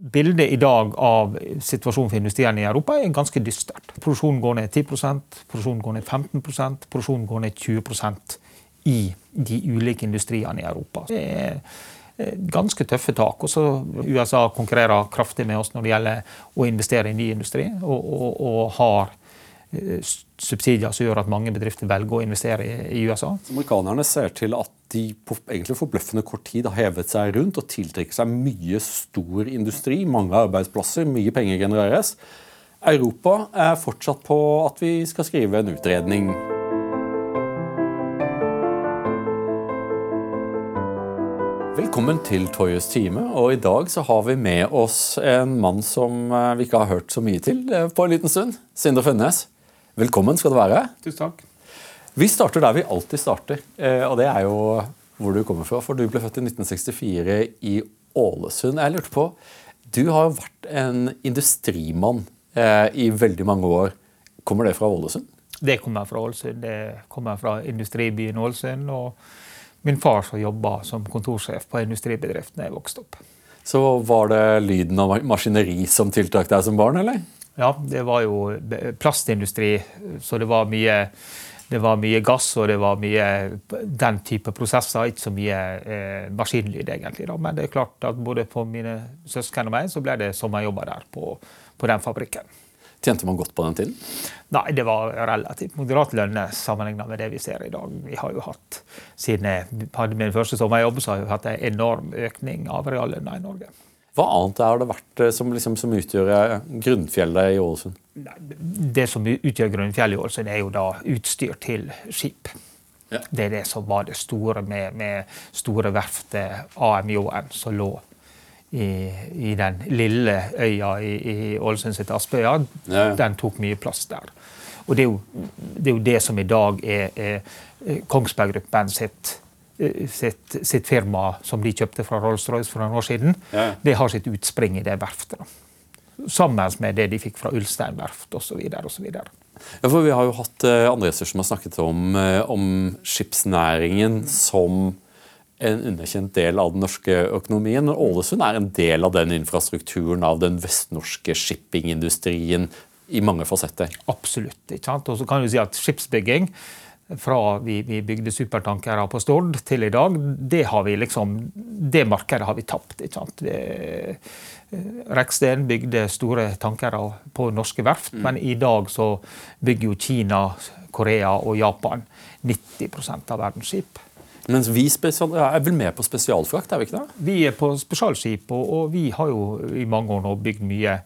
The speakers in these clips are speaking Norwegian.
Bildet i dag av situasjonen for industrien i Europa er ganske dystert. Produksjonen går ned 10% produksjonen går ned 15% produksjonen går ned 20% i de ulike industriene i Europa. Det er eh, ganske tøffe tak. Også USA konkurrerer kraftig med oss når det gjelder å investere i ny industri, og, og, og har subsidier som gjør at mange bedrifter velger å investere i USA. Amerikanerne ser til at de på egentlig forbløffende kort tid har hevet seg rundt og tiltrekker seg mye stor industri, mange arbeidsplasser, mye penger genereres. Europa er fortsatt på at vi skal skrive en utredning. Velkommen til Toyes time. og I dag så har vi med oss en mann som eh, vi ikke har hørt så mye til eh, på en liten stund. Sindre Fønnes. Velkommen skal du være. Tusen takk. Vi starter der vi alltid starter, eh, og det er jo hvor du kommer fra. For du ble født i 1964 i Ålesund. Jeg lurte på, Du har vært en industrimann eh, i veldig mange år. Kommer det fra Ålesund? Det kommer fra Ålesund. Det kommer fra industribyen Ålesund. og Min far som jobba som kontorsjef på industribedriften da jeg vokste opp. Så var det lyden av maskineri som tiltrakk deg som barn, eller? Ja, det var jo plastindustri, så det var mye det var mye gass og det var mye den type prosesser, ikke så mye eh, maskinlyd, egentlig. Da. Men det er klart at både for mine søsken og meg så ble det sommerjobber der på, på den fabrikken. Tjente man godt på den tiden? Nei, det var relativt moderat lønne sammenlignet med det vi ser i dag. Vi har jo hatt, Siden jeg hadde min første sommerjobb, så har vi hatt en enorm økning av reallønna i Norge. Hva annet har det vært eh, som, liksom, som utgjør eh, grunnfjellet i Ålesund? Det som utgjør grunnfjellet i Ålesund, er jo da utstyr til skip. Ja. Det er det som var det store med, med store verftet AMJ-en som lå i, i, den lille øya i, i Ålesund sitt Aspøya. Ja. Den tok mye plass der. Og det er jo det, er jo det som i dag er, er Kongsberg Gruppen sitt Eh, sitt, sitt, firma som de kjøpte fra Rolls-Royce for noen år siden, ja. det har sitt utspring i det verftet. Sammen med det de fikk fra Ulstein verft osv. Ja, for vi har jo hatt andre Andreser som har snakket om, uh, om skipsnæringen som en underkjent del av den norske økonomien. Men Ålesund er en del av den infrastrukturen av den vestnorske shippingindustrien i mange fasetter. Absolutt. ikke sant? Og så kan du si at Skipsbygging fra vi, vi, bygde supertankere på Stord til i dag, det, har vi liksom, det markedet har vi tapt. ikke sant? Eh, Reksten bygde store tankere på norske verft, mm. men i dag så bygger jo Kina, Korea og Japan 90% av verdens skip. Mens vi er vel med på spesialfrakt? er Vi ikke det? Vi er på spesialskip, og, og vi har jo i mange år nå bygd mye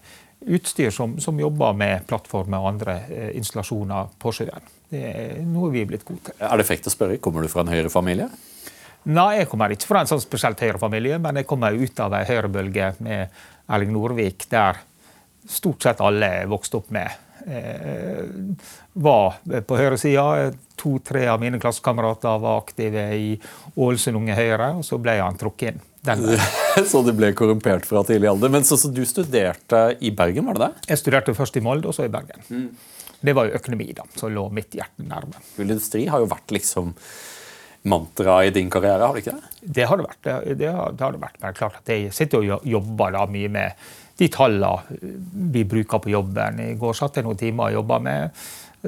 utstyr som, som jobber med plattformer og andre eh, installasjoner på sjøen. Det er noe vi er blitt gode til. Er det frekt å spørre, kommer du fra en Høyre-familie? Nei, jeg kommer ikke fra en sånn spesielt Høyre-familie, men jeg kommer ut av ei Høyre-bølge med Erling Norvik, der stort sett alle vokste opp med. Eh, var på høyresida. To-tre av mine klassekamerater var aktive i Ålesund Unge Høyre, og så ble han trukket inn. så du ble korrumpert fra tidlig alder. Men så, så, du studerte i Bergen, var det det? Jeg studerte først i Molde, og så i Bergen. Mm. Det var jo økonomi, da, som lå mitt hjerte nærme. Industri har jo vært liksom mantra i din karriere, har det ikke det? Det har det vært. Det, det, har, det har det vært. Men klart at jeg sitter og jobber da mye med de tallene vi bruker på jobben. I går satt jeg noen timer og jobba med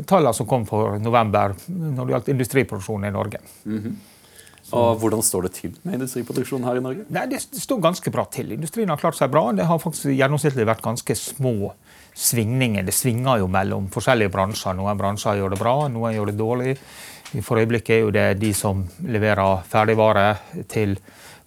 tallene som kom for november når det gjaldt industriproduksjonen i Norge. Mm -hmm. Og Hvordan står det til med industriproduksjonen her i Norge? Nei, Det står ganske bra til. Industrien har klart seg bra. Det har faktisk gjennomsnittlig vært ganske små svingninger. Det svinger jo mellom forskjellige bransjer. Noen bransjer gjør det bra, noen gjør det dårlig. For øyeblikket er jo det de som leverer ferdigvare til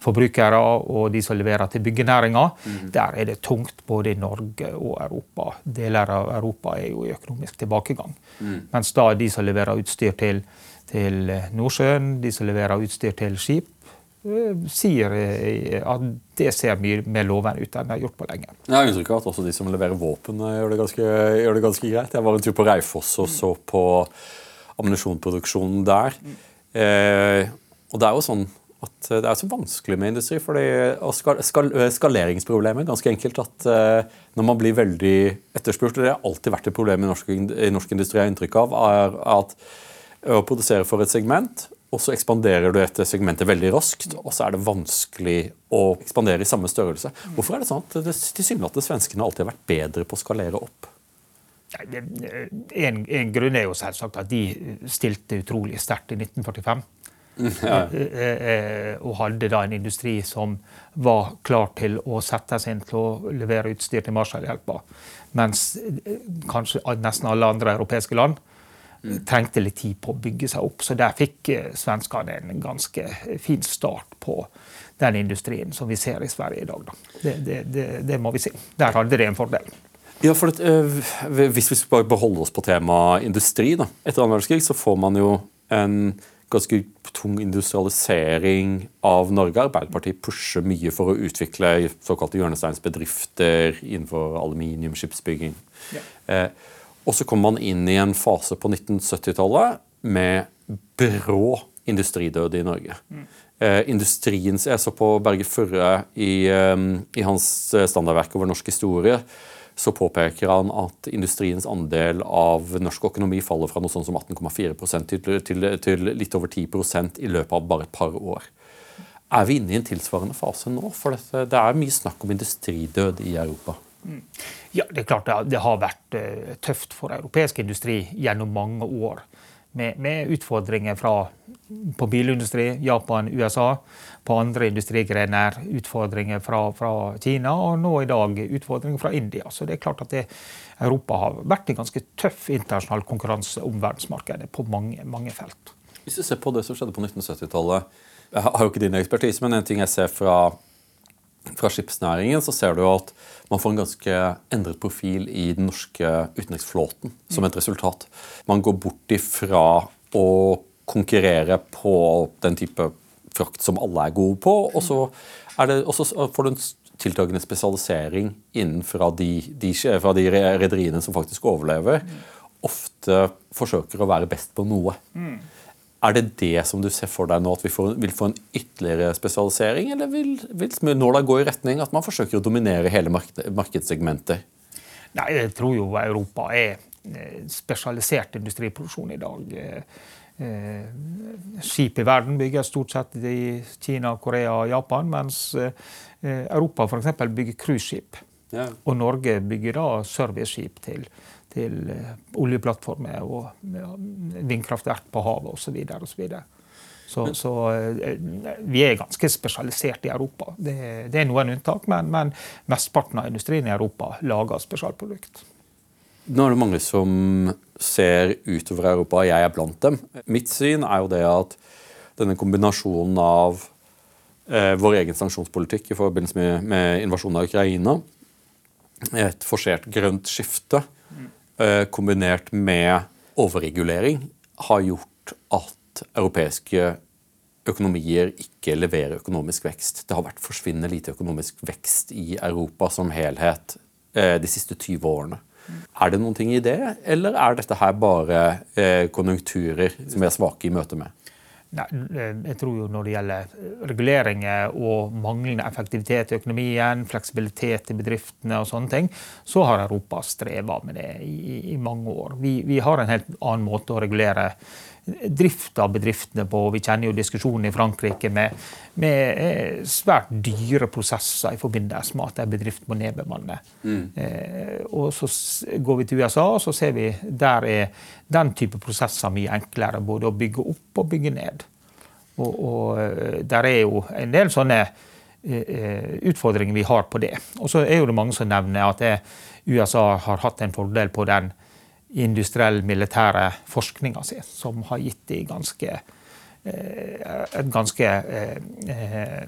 forbrukere og de som leverer til byggenæringa. Mm. Der er det tungt både i Norge og Europa. Deler av Europa er jo i økonomisk tilbakegang. Mm. Mens da de som leverer utstyr til til Nordsjøen, de som leverer utstyr til skip, sier eh, at det ser mye mer lovende ut enn det har gjort på lenge. Jeg har inntrykk av at også de som leverer våpen, eh, gjør det ganske, gjør det ganske greit. Jeg var en tur på Raufoss og så på ammunisjonproduksjonen der. Eh, og det er jo sånn at det er så vanskelig med industri. fordi det skal, Skaleringsproblemet ganske enkelt at eh, når man blir veldig etterspurt, og det har alltid vært et problem i norsk, i norsk industri, jeg har inntrykk av, er at å produsere for et segment, og så ekspanderer du etter segmentet veldig raskt, og så er det vanskelig å ekspandere i samme størrelse. Hvorfor er det sånn at det tilsynelatende svenskene alltid har vært bedre på å skalere opp? En, en grunn er jo selvsagt at de stilte utrolig sterkt i 1945. Ja. Eh, eh, og hadde da en industri som var klar til å sette seg inn til å levere utstyr til Marshallhjelpa. Mens eh, kanskje nesten alle andre europeiske land trengte litt tid på å bygge seg opp. Så der fikk eh, svenskene en ganske fin start på den industrien som vi ser i Sverige i dag. Det, det, det, det, må vi si. Der hadde det en fordel. Ja, for at, øh, Hvis vi skal beholde oss på temaet industri, da. etter annen verdenskrig så får man jo en ganske tung industrialisering av Norge. Arbeiderpartiet pusher mye for å utvikle såkalte hjørnesteinsbedrifter innenfor aluminium, skipsbygging. Ja. Eh, og så kommer man inn i en fase på 1970-tallet med brå industridød i Norge. Mm. Eh, industriens, Jeg så på Berge Førre i, eh, i hans eh, standardverk over norsk historie. Så påpeker han at industriens andel av norsk økonomi faller fra noe sånt som 18,4 til, til, til litt over 10% i løpet av bare et par år. Er vi inne i en tilsvarende fase nå? For det, det er mye snakk om industridød i Europa. Mm. Ja, det er klart det har vært eh, tøft for europeisk industri gjennom mange år. Med, med utfordringer fra, på bilindustri, Japan, USA. På andre industrigrener utfordringer fra, fra, Kina, og nå i dag utfordringer fra India. Så det er klart at det, Europa har vært en ganske tøff internasjonal konkurranse om verdensmarkedet på mange, mange felt. Hvis du ser på det som skjedde på 1970-tallet, jeg har jo ikke din ekspertise, men en ting jeg ser fra fra skipsnæringen, så ser du at man får en ganske endret profil i den norske utenriksflåten som et resultat. Man går bort ifra å konkurrere på den type frakt som alle er gode på, og så, det, og så får du en tiltagende spesialisering innenfra de, de, fra de rederiene som faktisk overlever, ofte forsøker å være best på noe. Mm. Er det det som du ser for deg nå, at vi får, vil få en ytterligere spesialisering, eller vil, vil nåla gå i retning at man forsøker å dominere hele markedssegmentet? Nei, Jeg tror jo Europa er eh, spesialisert industriproduksjon i dag. Eh, eh, skip i verden bygges stort sett i Kina, Korea og Japan, mens Europa f.eks. bygger cruiseskip. Ja. Og Norge bygger da serviceskip til til eh, oljeplattformer og vindkraftverk på havet osv. Så, videre, så, så, så eh, vi er ganske spesialisert i Europa. Det, det er noen unntak, men, men mesteparten av industrien i Europa lager spesialprodukt. Nå er det mange som ser utover Europa, og jeg er blant dem. Mitt syn er jo det at denne kombinasjonen av eh, vår egen sanksjonspolitikk i forbindelse med, med invasjonen av Ukraina, et forsert grønt skifte, Eh, kombinert med overregulering har gjort at europeiske økonomier ikke leverer økonomisk vekst. Det har vært forsvinnende lite økonomisk vekst i Europa som helhet eh, de siste 20 årene. Er det noen ting i det, eller er dette her bare eh, konjunkturer som vi er svake i møte med? Nei, jeg tror jo Når det gjelder reguleringer og manglende effektivitet i økonomien, fleksibilitet i bedriftene og sånne ting, så har Europa streva med det i, i mange år. Vi, vi, har en helt annen måte å regulere drift av bedriftene på. Vi kjenner jo diskusjonen i Frankrike med, med eh, svært dyre prosesser i forbindelse med at en bedrift må nedbemanne. Mm. Eh, og så går vi til USA, og så ser vi der er den type prosesser mye enklere både å bygge opp og bygge ned. Og, og eh, der er jo en del sånne eh, utfordringer vi har på det. Og så er jo det mange som nevner at USA har hatt en fordel på den industriell militære forskninga si, som har gitt de ganske, eh, et ganske eh,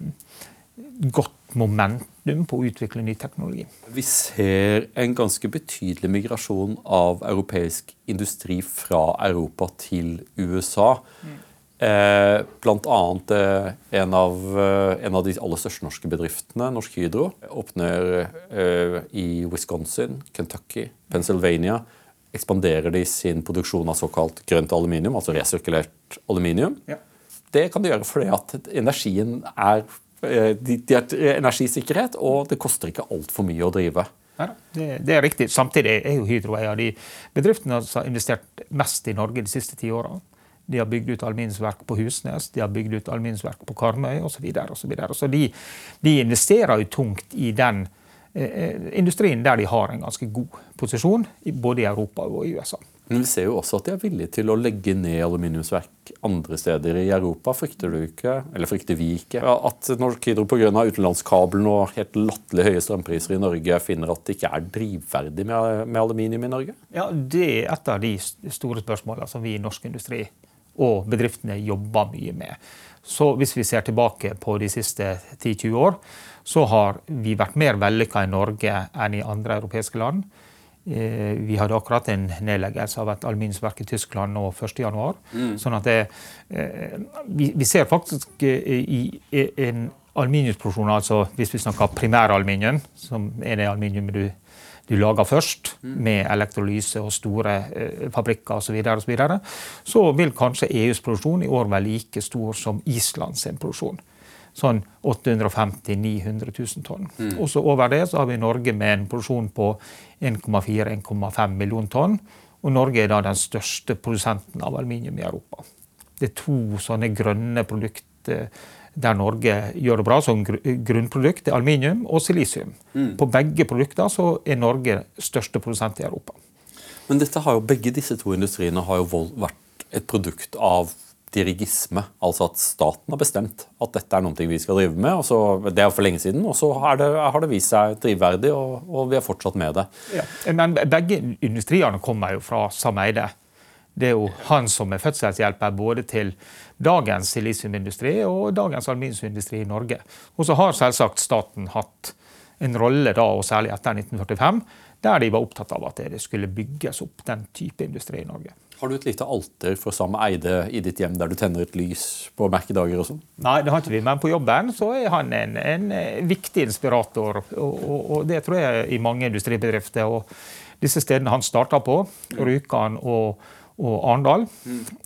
godt momentum på å utvikle ny teknologi. Vi ser en ganske betydelig migrasjon av europeisk industri fra Europa til USA. Mm. Eh, blant annet eh, en, av, eh, en, av, de aller største norske bedriftene, Norsk Hydro, åpner eh, i Wisconsin, Kentucky, Pennsylvania ekspanderer de sin produksjon av såkalt grønt aluminium, altså resirkulert aluminium. Ja. Det kan de gjøre fordi at energien er eh, de, de har energisikkerhet, og det koster ikke altfor mye å drive. Ja, det, det, er riktig. Samtidig er jo Hydro en av de bedriftene som har investert mest i Norge de siste ti åra. De har bygd ut aluminiumsverk på Husnes, de har bygd ut aluminiumsverk på Karmøy osv. Så, videre, og så, videre. så de, de investerer jo tungt i den eh, industrien der de har en ganske god posisjon, både i Europa og i USA. Men vi ser jo også at de er villige til å legge ned aluminiumsverk andre steder i Europa. Frykter du ikke, eller frykter vi ikke, at Norsk Hydro pga. utenlandskabelen og helt latterlig høye strømpriser i Norge finner at det ikke er drivverdig med, med aluminium i Norge? Ja, Det er et av de store spørsmålene som vi i norsk industri og bedriftene jobber mye med. Så hvis vi ser tilbake på de siste 10-20 år, så har vi vært mer vellykka i Norge enn i andre europeiske land. Eh, vi hadde akkurat en nedleggelse av et aluminiumsverk i Tyskland nå 1.1. Mm. Sånn at det, eh, vi, vi, ser faktisk eh, i, i en aluminiumsproduksjon, altså hvis vi snakker primæraluminium, som er det aluminiumet du, du lager først, mm. med elektrolyse og store eh, fabrikker osv., så, videre, og så, videre, så vil kanskje EUs produksjon i år være like stor som Islands produksjon sånn 850 000-900 000 tonn. Mm. Og så Over det så har vi Norge med en produksjon på 1,4-1,5 millioner tonn. Og Norge er da den største produsenten av aluminium i Europa. Det er to sånne grønne produkter der Norge gjør det bra som grunnprodukt. Det er aluminium og silisium. Mm. På begge produkter så er Norge største produsent i Europa. Men dette har jo, begge disse to industriene har jo vært et produkt av dirigisme, altså at staten har bestemt at dette er noe vi skal drive med. og så, Det er for lenge siden, og så det, har det vist seg drivverdig, og, og, vi har fortsatt med det. Ja, men begge industriene kommer jo fra sameide. Det er jo han som er fødselshjelper både til dagens silisiumindustri og dagens aluminiumsindustri i Norge. Og så har selvsagt staten hatt en rolle da, og særlig etter 1945, der de var opptatt av at det skulle bygges opp den type industri i Norge. Har du et lite alter for Sam Eide i ditt hjem der du tenner et lys på merkedager og sånn? Nei, det har ikke vi, men på jobben så er han en, en eh, viktig inspirator. Og, og, og, det tror jeg i mange industribedrifter. Og disse stedene han starta på, Rjukan og, og Arendal,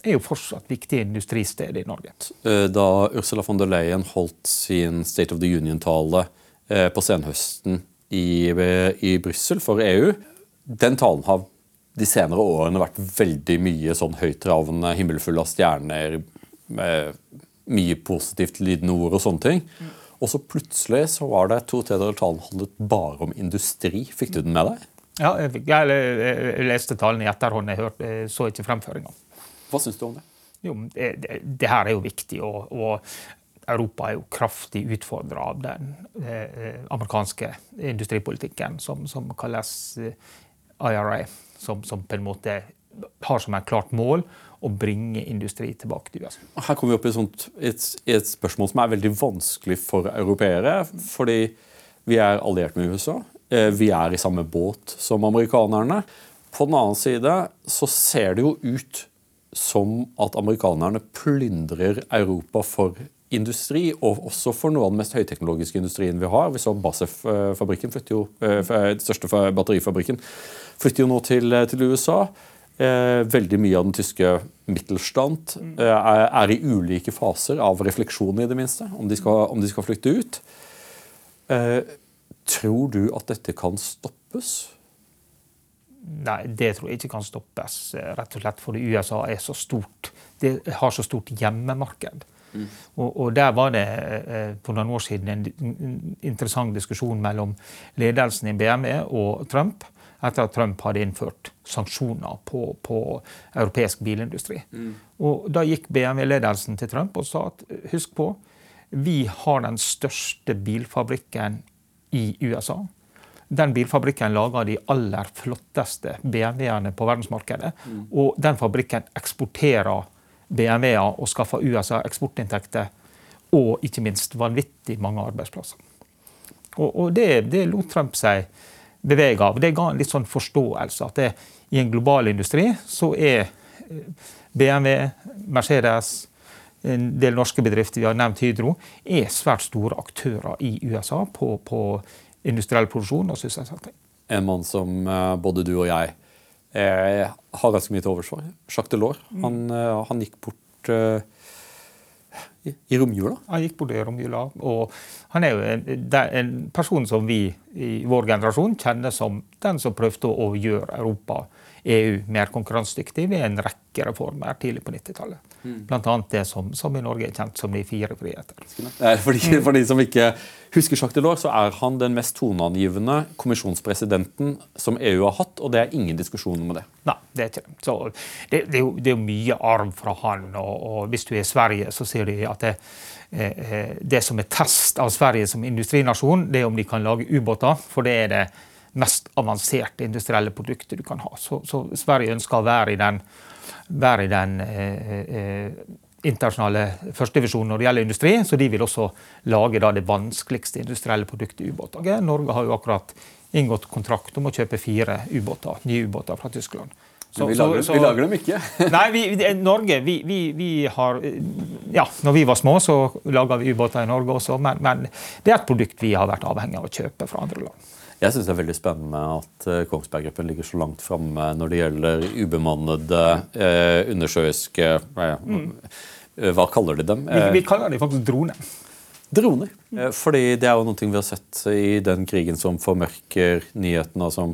er jo fortsatt viktige industristeder i Norge. Eh, da Ursula von der Leyen holdt sin State of the Union-tale eh, på senhøsten i, i Brussel for EU, den talen har de senere årene vært veldig mye sånn høytravende, himmelfull av stjerner, mye positivt lydende ord og sånne ting. Mm. Og så plutselig så var det to tredjedeler av talen handlet bare om industri. Fikk du den med deg? Ja, jeg, jeg, jeg leste talen i etterhånd. Jeg hørte, så ikke fremføringa. Hva syns du om det? Jo, det, det, det, her er jo viktig. og, og Europa er jo kraftig utfordra av den eh, amerikanske industripolitikken som, som kalles eh, IRA som, som, på en måte har som et klart mål å bringe industri tilbake til USA. Her kommer vi opp i et, et, et, spørsmål som er veldig vanskelig for europeere. Fordi vi er alliert med USA. Eh, vi er i samme båt som amerikanerne. På den annen side så ser det jo ut som at amerikanerne plyndrer Europa for industri, og også for noe av den mest høyteknologiske industrien vi har. Vi så Basef-fabrikken, eh, den største batterifabrikken, flytter jo nå til, eh, til USA. Eh, veldig mye av den tyske Mittelstand er, i ulike faser av refleksjon, i det minste, om de skal, om de skal flytte ut. tror du at dette kan stoppes? Nei, det tror jeg ikke kan stoppes, rett og slett fordi USA er så stort. Det har så stort hjemmemarked. Mm. Og, og, Der var det eh, for noen år siden en interessant diskusjon mellom ledelsen i BME og Trump etter at Trump hadde innført sanksjoner på, på europeisk bilindustri. Mm. Og Da gikk BMW-ledelsen til Trump og sa at husk på, vi har den største bilfabrikken i USA. Den bilfabrikken lager de aller flotteste BMW-ene på verdensmarkedet. Mm. Og den fabrikken eksporterer BMW-er og skaffa USA eksportinntekter og ikke minst vanvittig mange arbeidsplasser. Og, og det, det, lot Trump seg bevege av. Det ga en litt sånn forståelse at det, i en global industri så er eh, BMW, Mercedes, en del norske bedrifter, vi har nevnt Hydro, er svært store aktører i USA på, på industriell produksjon og sysselsetting. En mann som eh, både du og jeg jeg har ganske mye til overs for. Jacques Delors. Mm. Han, eh, han, gikk bort uh, i romjula? Han gikk bort i romjula. Og han er jo en, en, person som vi i vår generasjon kjenner som den som prøvde å gjøre Europa EU mer konkurransedyktig ved en rekke reformer tidlig på 90-tallet. Mm. Bl.a. det som, som, i Norge er kjent som de fire friheter. For de, for de som ikke husker Jacques Delors, så er han den mest toneangivende kommisjonspresidenten som EU har hatt, og det er ingen diskusjon om det. Nei, det er ikke. Så det, det, er, jo, det er mye arv fra han, og, og hvis du er i Sverige, så sier de at det, eh, eh, det som er test av Sverige som industrinasjon, det er om de kan lage ubåter. For det er det mest avanserte industrielle produktet du kan ha. Så, så Sverige ønsker å være i den, være i den eh, eh, internasjonale førstedivisjonen når det gjelder industri, så de vil også lage da, det vanskeligste industrielle produktet ubåter. Norge har jo akkurat inngått kontrakt om å kjøpe fire ubåter, nye ubåter fra Tyskland. Så, vi, lager, så, vi, lager, dem ikke? nei, vi, Norge vi, vi, har Ja, når vi var små, så laga vi ubåter i Norge også, men, men det er et produkt vi har vært avhengig av å kjøpe fra andre land. Jeg syns det er veldig spennende at uh, Kongsberg Gruppen ligger så langt framme når det gjelder ubemannede eh, undersjøiske eh, mm. Hva kaller de dem? Vi, vi kaller dem faktisk droner. Droner. Mm. Fordi det er jo noe vi har sett i den krigen som formørker nyhetene, som,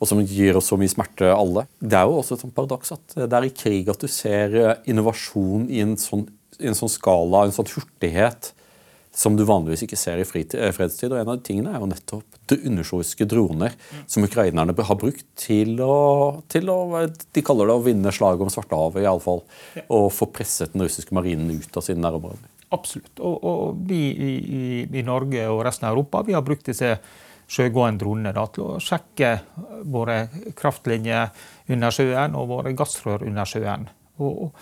og som gir oss så mye smerte alle. Det er jo også et sånt paradoks at det er i krig at du ser innovasjon i en sånn, i en sånn skala, en sånn hurtighet som du vanligvis ikke ser i eh, fredstid. Og en av de tingene er jo nettopp det undersjøiske droner som ukrainerne har brukt til å, til å, De kaller det å vinne slaget om Svartehavet, iallfall. Ja. Og få presset den russiske marinen ut av sine nærområder. Absolutt. Og, og vi i, i, Norge og resten av Europa vi har brukt disse sjøgående dronene da, til å sjekke våre kraftlinjer under sjøen og våre gassrør under sjøen. Og,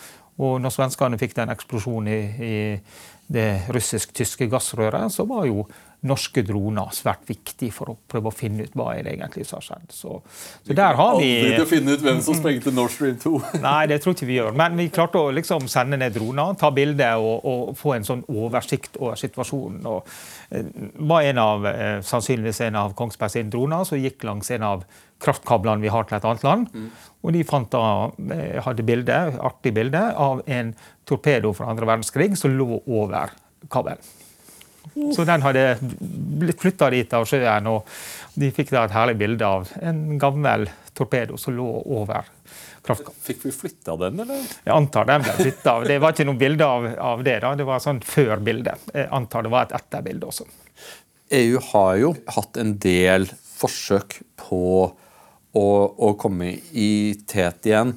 og når svenskene fikk den eksplosjonen i, i det russisk-tyske gassrøret, så var jo norske droner svært viktig for å prøve å finne ut hva er det egentlig som har skjedd. Så, så der har vi Aldri til å finne ut hvem som sprengte Nord Stream 2. Nei, det tror ikke vi gjør. Men vi klarte å liksom sende ned droner, ta bilder og, og, få en sånn oversikt over situasjonen. Og, eh, var en av, eh, sannsynligvis en av Kongsberg sine droner som gikk langs en av kraftkablene vi har til et annet land. Mm. Og de fant da, eh, hadde bilde, artig bilde av en torpedo fra andre verdenskrig som lå over kabelen. Så den hadde blitt flytta dit av sjøen, og de fikk da et herlig bilde av en gammel torpedo som lå over kraftkabelen. Fikk vi flytta den, eller? Jeg antar den ble flytta. Det var ikke noe bilde av, av, det. da, Det var sånn før-bilde. Jeg antar det var et etterbilde også. EU har jo hatt en del forsøk på å, å komme i tet igjen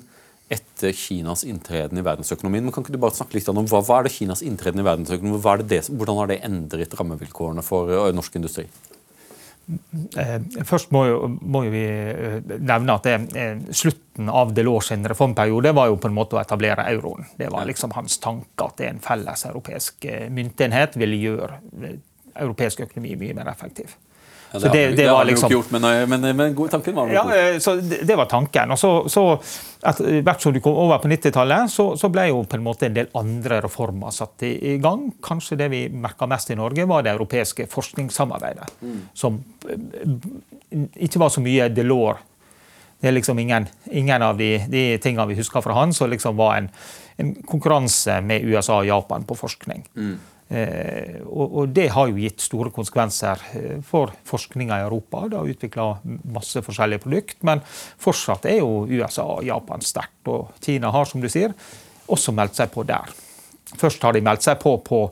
etter Kinas inntreden i verdensøkonomien. Men kan ikke du bare snakke litt om hva, hva er det Kinas inntreden i verdensøkonomien? Det, hvordan har det endret rammevilkårene for norsk industri? Eh, først må, jo, må jo vi eh, nevne at det, eh, slutten av Delors reformperiode var jo på en måte å etablere euroen. Det var liksom hans tanke at en felles europeisk myntenhet ville gjøre europeisk økonomi mye mer effektiv. Ja, det, det, det, var liksom, gjort, men, men, men, men tanken var ja, god. så det, det, var tanken. Og så, så hvert som du kom over på 90-tallet, så, så, ble jo på en måte en del andre reformer satt i, i gang. Kanskje det vi merka mest i Norge, var det europeiske forskningssamarbeidet. Mm. Som eh, ikke var så mye Delors. Det er liksom ingen, ingen av de, de, tingene vi husker fra han, som liksom var en, en, konkurranse med USA og Japan på forskning. Mm. Eh, og, det har jo gitt store konsekvenser eh, for forskninga i Europa. Det har utvikla masse forskjellige produkt, men fortsatt er jo USA og Japan sterkt. Og Kina har, som du sier, også meldt seg på der. Først har de meldt seg på på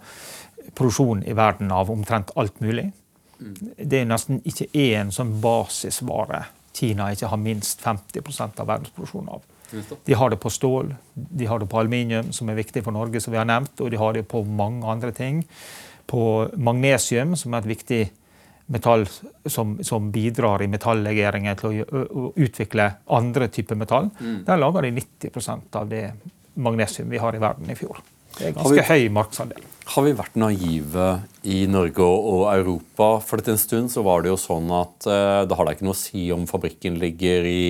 produksjon i verden av omtrent alt mulig. Det er nesten ikke én sånn basisvare Kina ikke har minst 50% av verdensproduksjonen av. De har det på stål, de har det på aluminium, som er viktig for Norge, som vi har nevnt, og de har det på mange andre ting. På magnesium, som er et viktig metall som, som bidrar i metallegeringen til å, å, utvikle andre typer metall. Mm. Der lager de 90% av det magnesium vi har i verden i fjor. Det er ganske vi, høy markedsandel. Har vi vært naive i Norge og Europa? For en stund så var det jo sånn at eh, det har da ikke noe å si om fabrikken ligger i,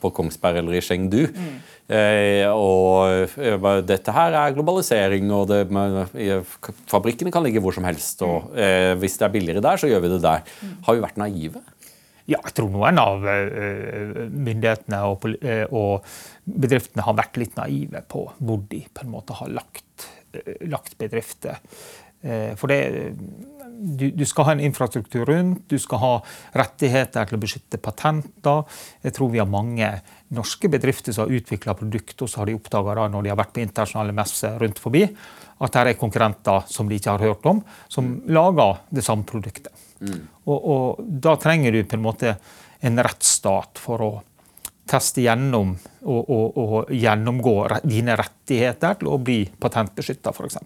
på Kongsberg eller i Chengdu. Mm. Eh, og eh, dette her er globalisering, og det, fabrikkene kan ligge hvor som helst. Og mm. hvis det er billigere der, så gjør vi det der. Mm. Har vi vært naive? Ja, jeg tror noen av myndighetene og, og bedriftene har vært litt naive på hvor de på en måte har lagt lagt bedrifter. For det, du, du, skal ha en infrastruktur rundt, du skal ha rettigheter til å beskytte patenter. Jeg tror vi har mange norske bedrifter som har utvikla produkter, og så har de oppdaga når de har vært på internasjonale messer rundt forbi, at det er konkurrenter som de ikke har hørt om, som mm. lager det samme produktet. Mm. Og, og, da trenger du på en måte en rettsstat for å teste gjennom og, og, og gjennomgå dine rettigheter til å bli patentbeskytta, f.eks.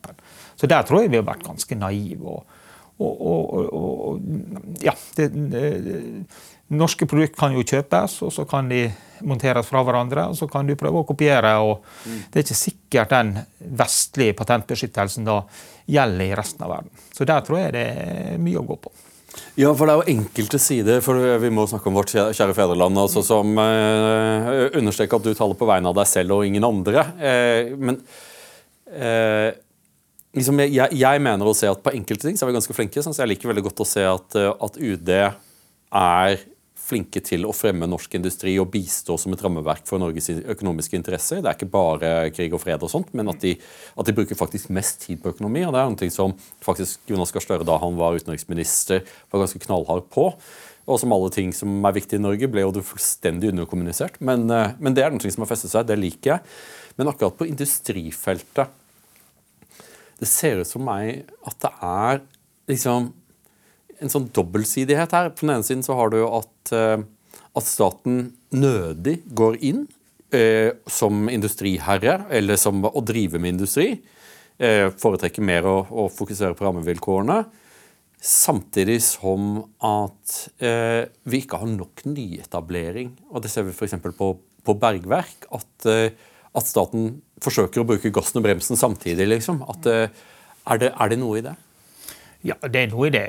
Så der tror jeg vi har vært ganske naive. Og, ja, det, det, norske produkter kan jo kjøpes, og så kan de monteres fra hverandre, og så kan du prøve å kopiere. og mm. Det er ikke sikkert den vestlige patentbeskyttelsen da gjelder i resten av verden. Så der tror jeg det er mye å gå på. Ja, for det er jo enkelte sider, for vi må snakke om vårt kjære fedreland, altså, som eh, understreker at du taler på vegne av deg selv og ingen andre. Eh, men eh, liksom, jeg, jeg, mener å se at på enkelte ting så er vi ganske flinke. Så jeg liker veldig godt å se at, at UD er flinke til å fremme norsk industri og bistå som et rammeverk for Norges økonomiske interesser. Det er ikke bare krig og fred og sånt, men at de, at de bruker faktisk mest tid på økonomi. og Det er noe som faktisk Jonas Gahr Støre da han var utenriksminister, var ganske knallhard på. Og som alle ting som er viktig i Norge, ble jo det fullstendig underkommunisert. Men, eh, men det er noe som har festet seg. Det liker jeg. Men akkurat på industrifeltet Det ser ut for meg at det er liksom en sånn dobbeltsidighet her. På den ene siden så har du at, eh, at staten nødig går inn eh, som industriherre, eller som å drive med industri. Eh, foretrekker mer å, å, fokusere på rammevilkårene. Samtidig som at eh, vi ikke har nok nyetablering. Og det ser vi f.eks. På, på bergverk. At, eh, at, staten forsøker å bruke gassen og bremsen samtidig. liksom. At, eh, er, det, er det noe i det? Ja, det er noe i det.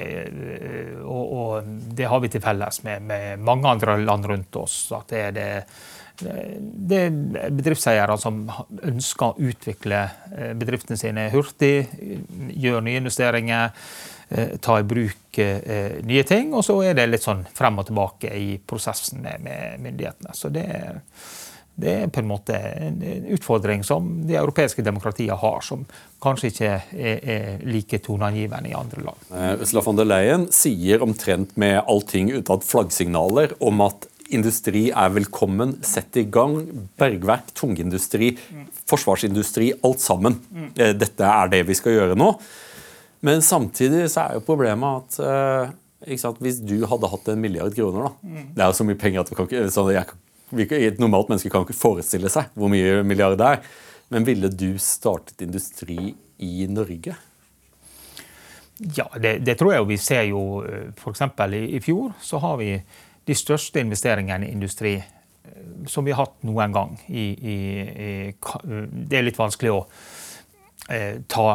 Og, og det har vi til felles med, med, mange andre land rundt oss. At det er det, det er bedriftseiere som ønsker å utvikle eh, bedriftene sine hurtig, gjøre nye investeringer, eh, ta i bruk eh, nye ting. Og så er det litt sånn frem og tilbake i prosessen med, med myndighetene. Så det er det er på en måte en utfordring som de europeiske demokratiene har, som kanskje ikke er, er like toneangivende i andre land. Uh, Ursula von der Leyen sier omtrent med allting unntatt flaggsignaler om at industri er velkommen, sett i gang. Bergverk, tungindustri, forsvarsindustri, alt sammen. Uh, dette er det vi skal gjøre nå. Men samtidig så er jo problemet at uh, hvis du hadde hatt en milliard kroner, da Det er jo så mye penger at kan jeg kan et normalt menneske kan ikke forestille seg hvor mye milliard det er. Men ville du startet industri i Norge? Ja, det, det tror jeg. Vi ser jo eh, f.eks. I, i fjor så har vi de største investeringene i industri eh, som vi har hatt noen gang. I, i, det er litt vanskelig å eh, ta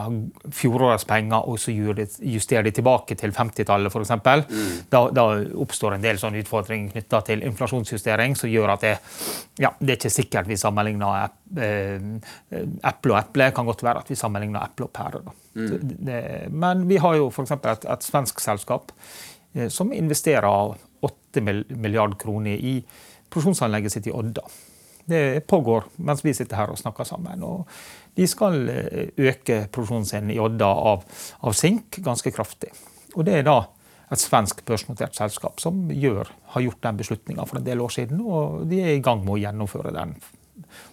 fjorårets penger og så justere de tilbake til 50-tallet f.eks. Mm. Da, da oppstår en del sånne utfordringer knytta til inflasjonsjustering som gjør at det, ja, det er ikke sikkert vi sammenligner eh, eple og eple. Det kan godt være at vi sammenligner eple og pære. Mm. Men vi har jo f.eks. Et, et svensk selskap eh, som investerer 8 milliard kroner i produksjonsanlegget sitt i Odda. Det pågår mens vi sitter her og snakker sammen. og De skal eh, øke produksjonen sin i Odda av, av sink ganske kraftig. Og Det er da et svensk børsnotert selskap som gjør, har gjort den beslutninga for en del år siden. Og de er i gang med å gjennomføre den.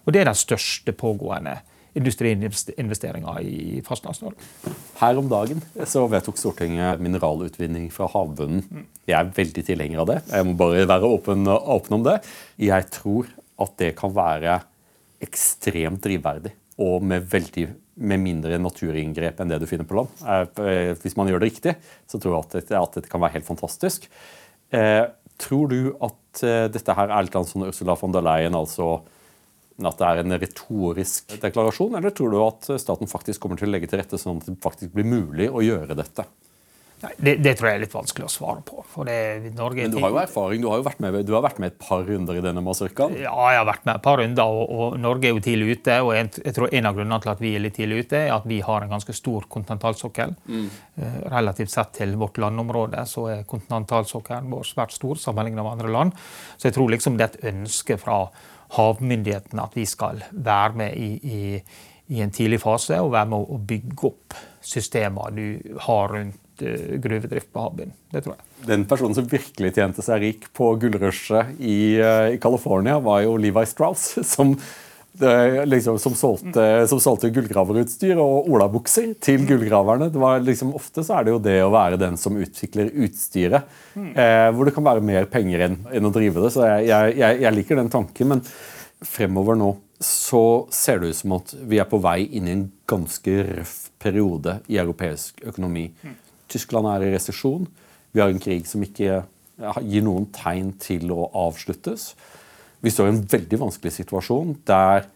Og Det er den største pågående industriinvesteringa i Fastlands-Norge. Her om dagen så vedtok Stortinget mineralutvinning fra havbunnen. Jeg er veldig tilhenger av det. Jeg må bare være åpen, åpen om det. Jeg tror at det kan være ekstremt drivverdig. Og med, veldig, med mindre naturinngrep enn det du finner på land. Eh, hvis man gjør det riktig, så tror jeg at dette, at dette kan være helt fantastisk. Eh, tror du at eh, dette her er litt sånn Ursula von der Leyen, altså at det er en retorisk deklarasjon, eller tror du at staten faktisk kommer til å legge til rette sånn at det faktisk blir mulig å gjøre dette? Det, det, tror jeg er litt vanskelig å svare på. Det, Men du har jo erfaring. Du har jo vært med, du har vært med et par runder i denne mazurkaen? Ja, jeg har vært med et par runder, og, og, Norge er jo tidlig ute. og jeg, jeg, tror En av grunnene til at vi er litt tidlig ute, er at vi har en ganske stor kontinentalsokkel. Mm. Uh, relativt sett til vårt landområde så er kontinentalsokkelen vår svært stor sammenlignet med andre land. Så jeg tror liksom det er et ønske fra havmyndighetene at vi skal være med i, i i en tidlig fase og være med å bygge opp systemer du har rundt gruvedrift på havbunnen. Det tror jeg. Den personen som virkelig tjente seg rik på gullrushet i, uh, i California, var jo Levi Strauss, som liksom, som, solgte, som solgte gullgraverutstyr og olabukser til gullgraverne. Det var liksom, ofte så er det jo det å være den som utvikler utstyret, eh, hvor det kan være mer penger enn, enn å drive det. Så jeg, jeg, jeg, liker den tanken. Men fremover nå så ser det ut som at vi er på vei inn i en ganske røff periode i europeisk økonomi. Tyskland er i resesjon. Vi har en krig som ikke gir noen tegn til å avsluttes. Vi står i en veldig vanskelig situasjon der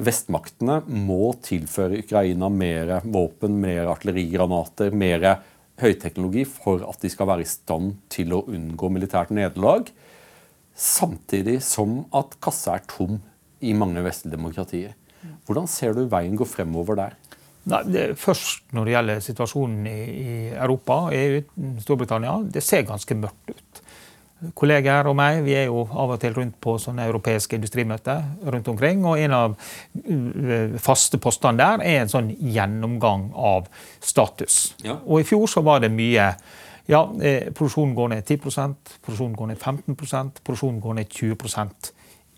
vestmaktene må tilføre Ukraina mer våpen, mer artillerigranater, mer høyteknologi for at de skal være i stand til å unngå militært nederlag. Samtidig som at kassa er tom i mange vestlige demokratier. Hvordan ser du veien gå fremover der? Nei, det, først når det gjelder situasjonen i, i Europa, EU, Storbritannia. Det ser ganske mørkt ut kolleger og meg vi er jo av og til rundt på sånne europeiske industrimøter rundt omkring. og En av uh, faste postene der er en sånn gjennomgang av status. Ja. Og I fjor så var det mye ja, eh, Produksjonen går ned 10% produksjonen går ned 15% produksjonen går ned 20%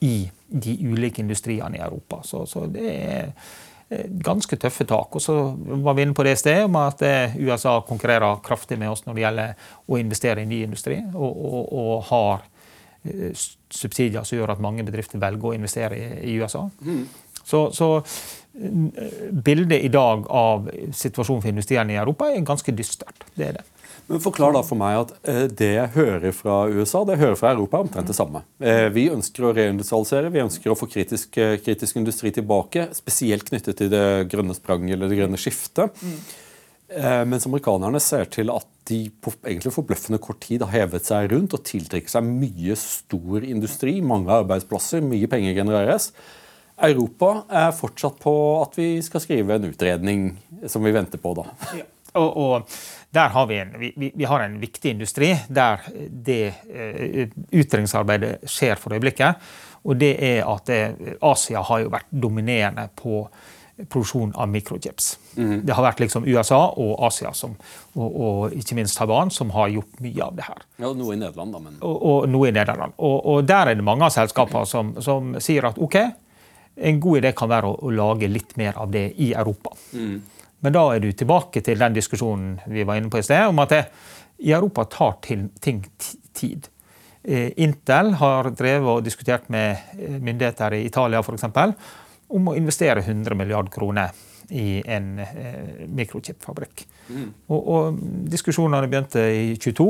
i de ulike industriene i Europa. Så, så det er Eh, ganske tøffe tak. Og så var vi inne på det stedet om at eh, USA konkurrerer kraftig med oss når det gjelder å investere i ny industri, og, og, og har eh, subsidier som gjør at mange bedrifter velger å investere i, i USA. Mm. Så, så, bildet i dag av situasjonen for industrien i Europa er ganske dystert. Det er det. Men Forklar da for meg at eh, det jeg hører fra USA, det jeg hører fra Europa, er omtrent det samme. Eh, vi ønsker å reindustrialisere, vi ønsker å få kritisk, eh, kritisk, industri tilbake. Spesielt knyttet til det grønne spranget eller det grønne skiftet. Mens amerikanerne ser til at de på egentlig forbløffende kort tid har hevet seg rundt og tiltrekker seg mye stor industri, mange arbeidsplasser, mye penger genereres. Europa er fortsatt på at vi skal skrive en utredning som vi venter på. da. Ja. Og, og, der har vi, en, vi, vi har en viktig industri der det uh, utredningsarbeidet skjer for øyeblikket. Og det er at det, Asia har jo vært dominerende på produksjon av mikrochips. Mm. Det har vært liksom USA og Asia som, og, og, ikke minst Taiwan som har gjort mye av det her. Ja, Noe i Nederland, da. Men... Og, og noe i Nederland. Og, der er det mange av selskapene som, som, sier at OK, en god idé kan være å, å lage litt mer av det i Europa. Mm. Men da er du tilbake til den diskusjonen vi var inne på i sted, om at det, i Europa tar ting tid. Eh, Intel har drevet og diskutert med eh, myndigheter i Italia for eksempel, om å investere 100 milliarder kroner i en eh, mikrochipfabrikk. Mm. Og, og, diskusjonene begynte i 22.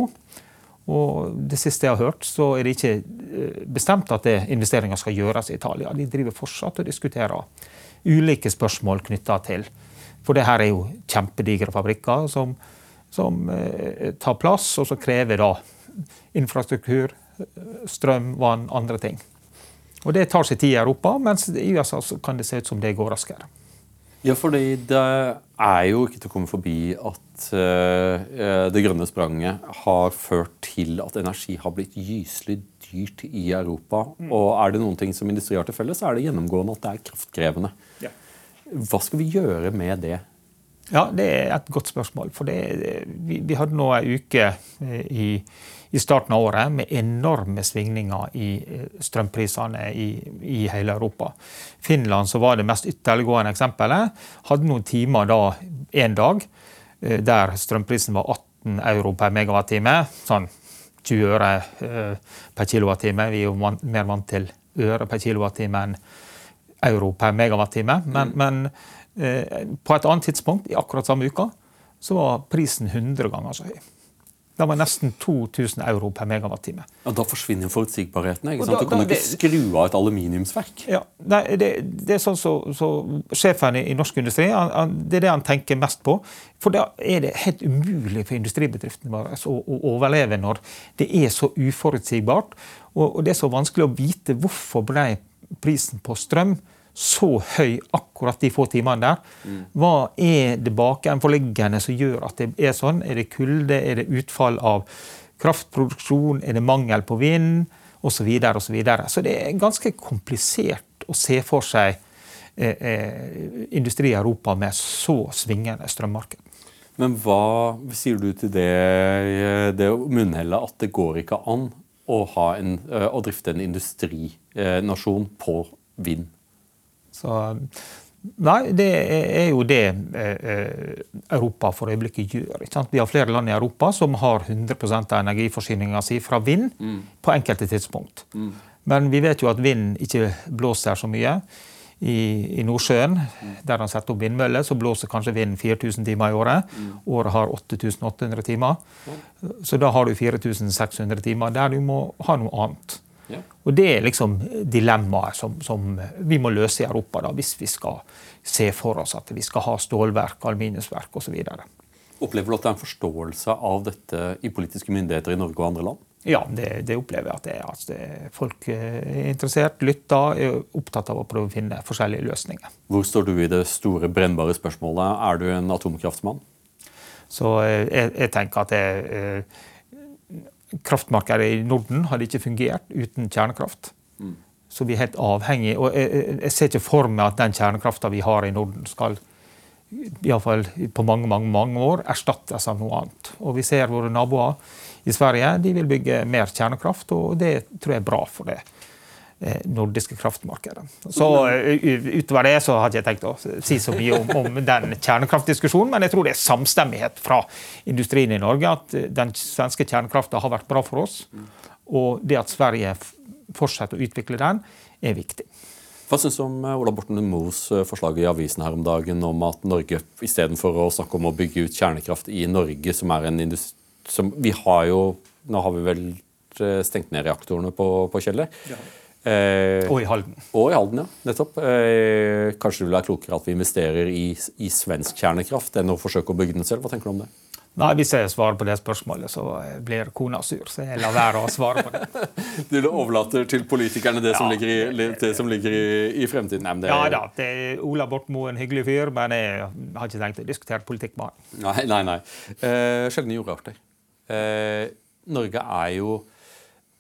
Og det siste jeg har hørt, så er det ikke bestemt at investeringer skal gjøres i Italia. De driver fortsatt og diskuterer ulike spørsmål knytta til for det her er jo kjempedigre fabrikker som, som eh, tar plass, og så krever da infrastruktur, strøm, vann, andre ting. Og Det tar sin tid i Europa, mens i USA kan det se ut som det går raskere. Ja, fordi det er jo ikke til å komme forbi at uh, det grønne spranget har ført til at energi har blitt gyselig dyrt i Europa. Mm. Og er det noen ting som industri har til felles, så er det gjennomgående at det er kraftkrevende. Ja. Hva skal vi gjøre med det? Ja, Det er et godt spørsmål. For det, vi, vi, hadde nå ei uke eh, i, i, starten av året med enorme svingninger i eh, strømprisene i, i hele Europa. Finland, som var det mest ytterliggående eksempelet, hadde noen timer da en dag eh, der strømprisen var 18 euro per megawattime. Sånn 20 øre per kilowattime. Vi er jo mer vant til øre per kilowattime enn euro per megawattime. Men, mm. men eh, på et annet tidspunkt i akkurat samme uka så var prisen 100 ganger så høy. Da var nesten 2000 euro per megawattime. Ja, Da forsvinner forutsigbarheten. ikke sant? Da, da, du kan jo ikke skru av et aluminiumsverk. Ja, nei, det, det, er sånn så, så Sjefen i, i norsk industri han, han, det er det han tenker mest på. For da er det helt umulig for industribedriftene våre å, å, overleve når det er så uforutsigbart. Og, og det er så vanskelig å vite hvorfor ble prisen på strøm så høy akkurat de få timene der. Mm. Hva er det bakenforliggende som gjør at det er sånn? Er det kulde? Er det utfall av kraftproduksjon? Er det mangel på vind? Og Så, videre, og så, videre. så det er ganske komplisert å se for seg industri i Europa med så svingende strømmarked. Men hva sier du til det, det munnhellet at det går ikke an å, en, å drifte en industrinasjon på vind? Så Nei, det er jo det Europa for øyeblikket gjør. Vi har flere land i Europa som har 100 av energiforsyninga si fra vind mm. på enkelte tidspunkt. Mm. Men vi vet jo at vind ikke blåser så mye. I, i Nordsjøen, mm. der han setter opp vindmøller, så blåser kanskje vinden 4000 timer i året. Mm. Året har 8800 timer. Så da har du 4600 timer der du må ha noe annet. Ja. Og Det er liksom dilemmaet som, som, vi må løse i Europa da, hvis vi skal se for oss at vi skal ha stålverk, aluminiumsverk osv. Opplever du at det er en forståelse av dette i politiske myndigheter i Norge og andre land? Ja, det, det opplever jeg at det er. Altså, folk er interessert, lytter, er opptatt av å prøve å finne forskjellige løsninger. Hvor står du i det store brennbare spørsmålet? Er du en atomkraftmann? Så eh, jeg, jeg tenker at det, eh, kraftmarkedet i Norden hadde ikke fungert uten kjernekraft. Mm. Så vi er helt avhengig, og jeg, jeg, ser ikke for meg at den kjernekrafta vi har i Norden, skal i fall på mange mange, mange år erstattes av noe annet. Og Vi ser våre naboer i Sverige de vil bygge mer kjernekraft, og det tror jeg er bra for det. Eh, nordiske kraftmarkedet. Så eh, Utover det så hadde jeg tenkt å si så mye om, om, den kjernekraftdiskusjonen, men jeg tror det er samstemmighet fra industrien i Norge at eh, den svenske kjernekrafta har vært bra for oss. Og det at Sverige fortsetter å utvikle den, er viktig. Hva syns du om Ola Borten Moes forslag i avisen her om dagen om at Norge istedenfor å snakke om å bygge ut kjernekraft i Norge, som er en industri som Vi har jo Nå har vi vel stengt ned reaktorene på, på Kjeller. Ja. Eh, og i Halden. Og i Halden, ja. Nettopp. Eh, kanskje det vil være klokere at vi investerer i, i, svensk kjernekraft enn å forsøke å bygge den selv. Hva tenker du om det? Nei, Hvis jeg svarer på det spørsmålet, så blir kona sur. Så jeg lar være å svare på det. du overlater til politikerne det som ligger i, det som ligger i, i fremtiden? Nei, det... Ja da. det er Ola Borten Moe en hyggelig fyr, men jeg har ikke tenkt å diskutere politikk med han. Nei, nei, nei. Eh, sjeldne jordarter. Eh, Norge er jo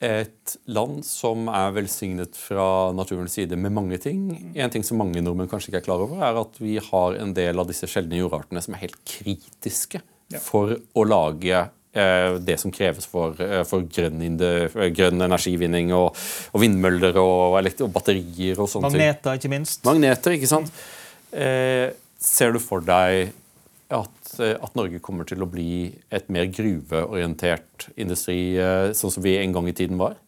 et land som er velsignet fra naturens side med mange ting. En ting som mange nordmenn kanskje ikke er klar over, er at vi har en del av disse sjeldne jordartene som er helt kritiske ja. for å lage eh, det som kreves for, eh, for grønn, grønn, energivinning og, og vindmøller og, og, batterier og sånne ting. Magneter, ikke minst. Magneter, ikke sant. Eh, ser du for deg at, eh, at, Norge kommer til å bli et mer gruveorientert industri, eh, sånn som vi en gang i tiden var?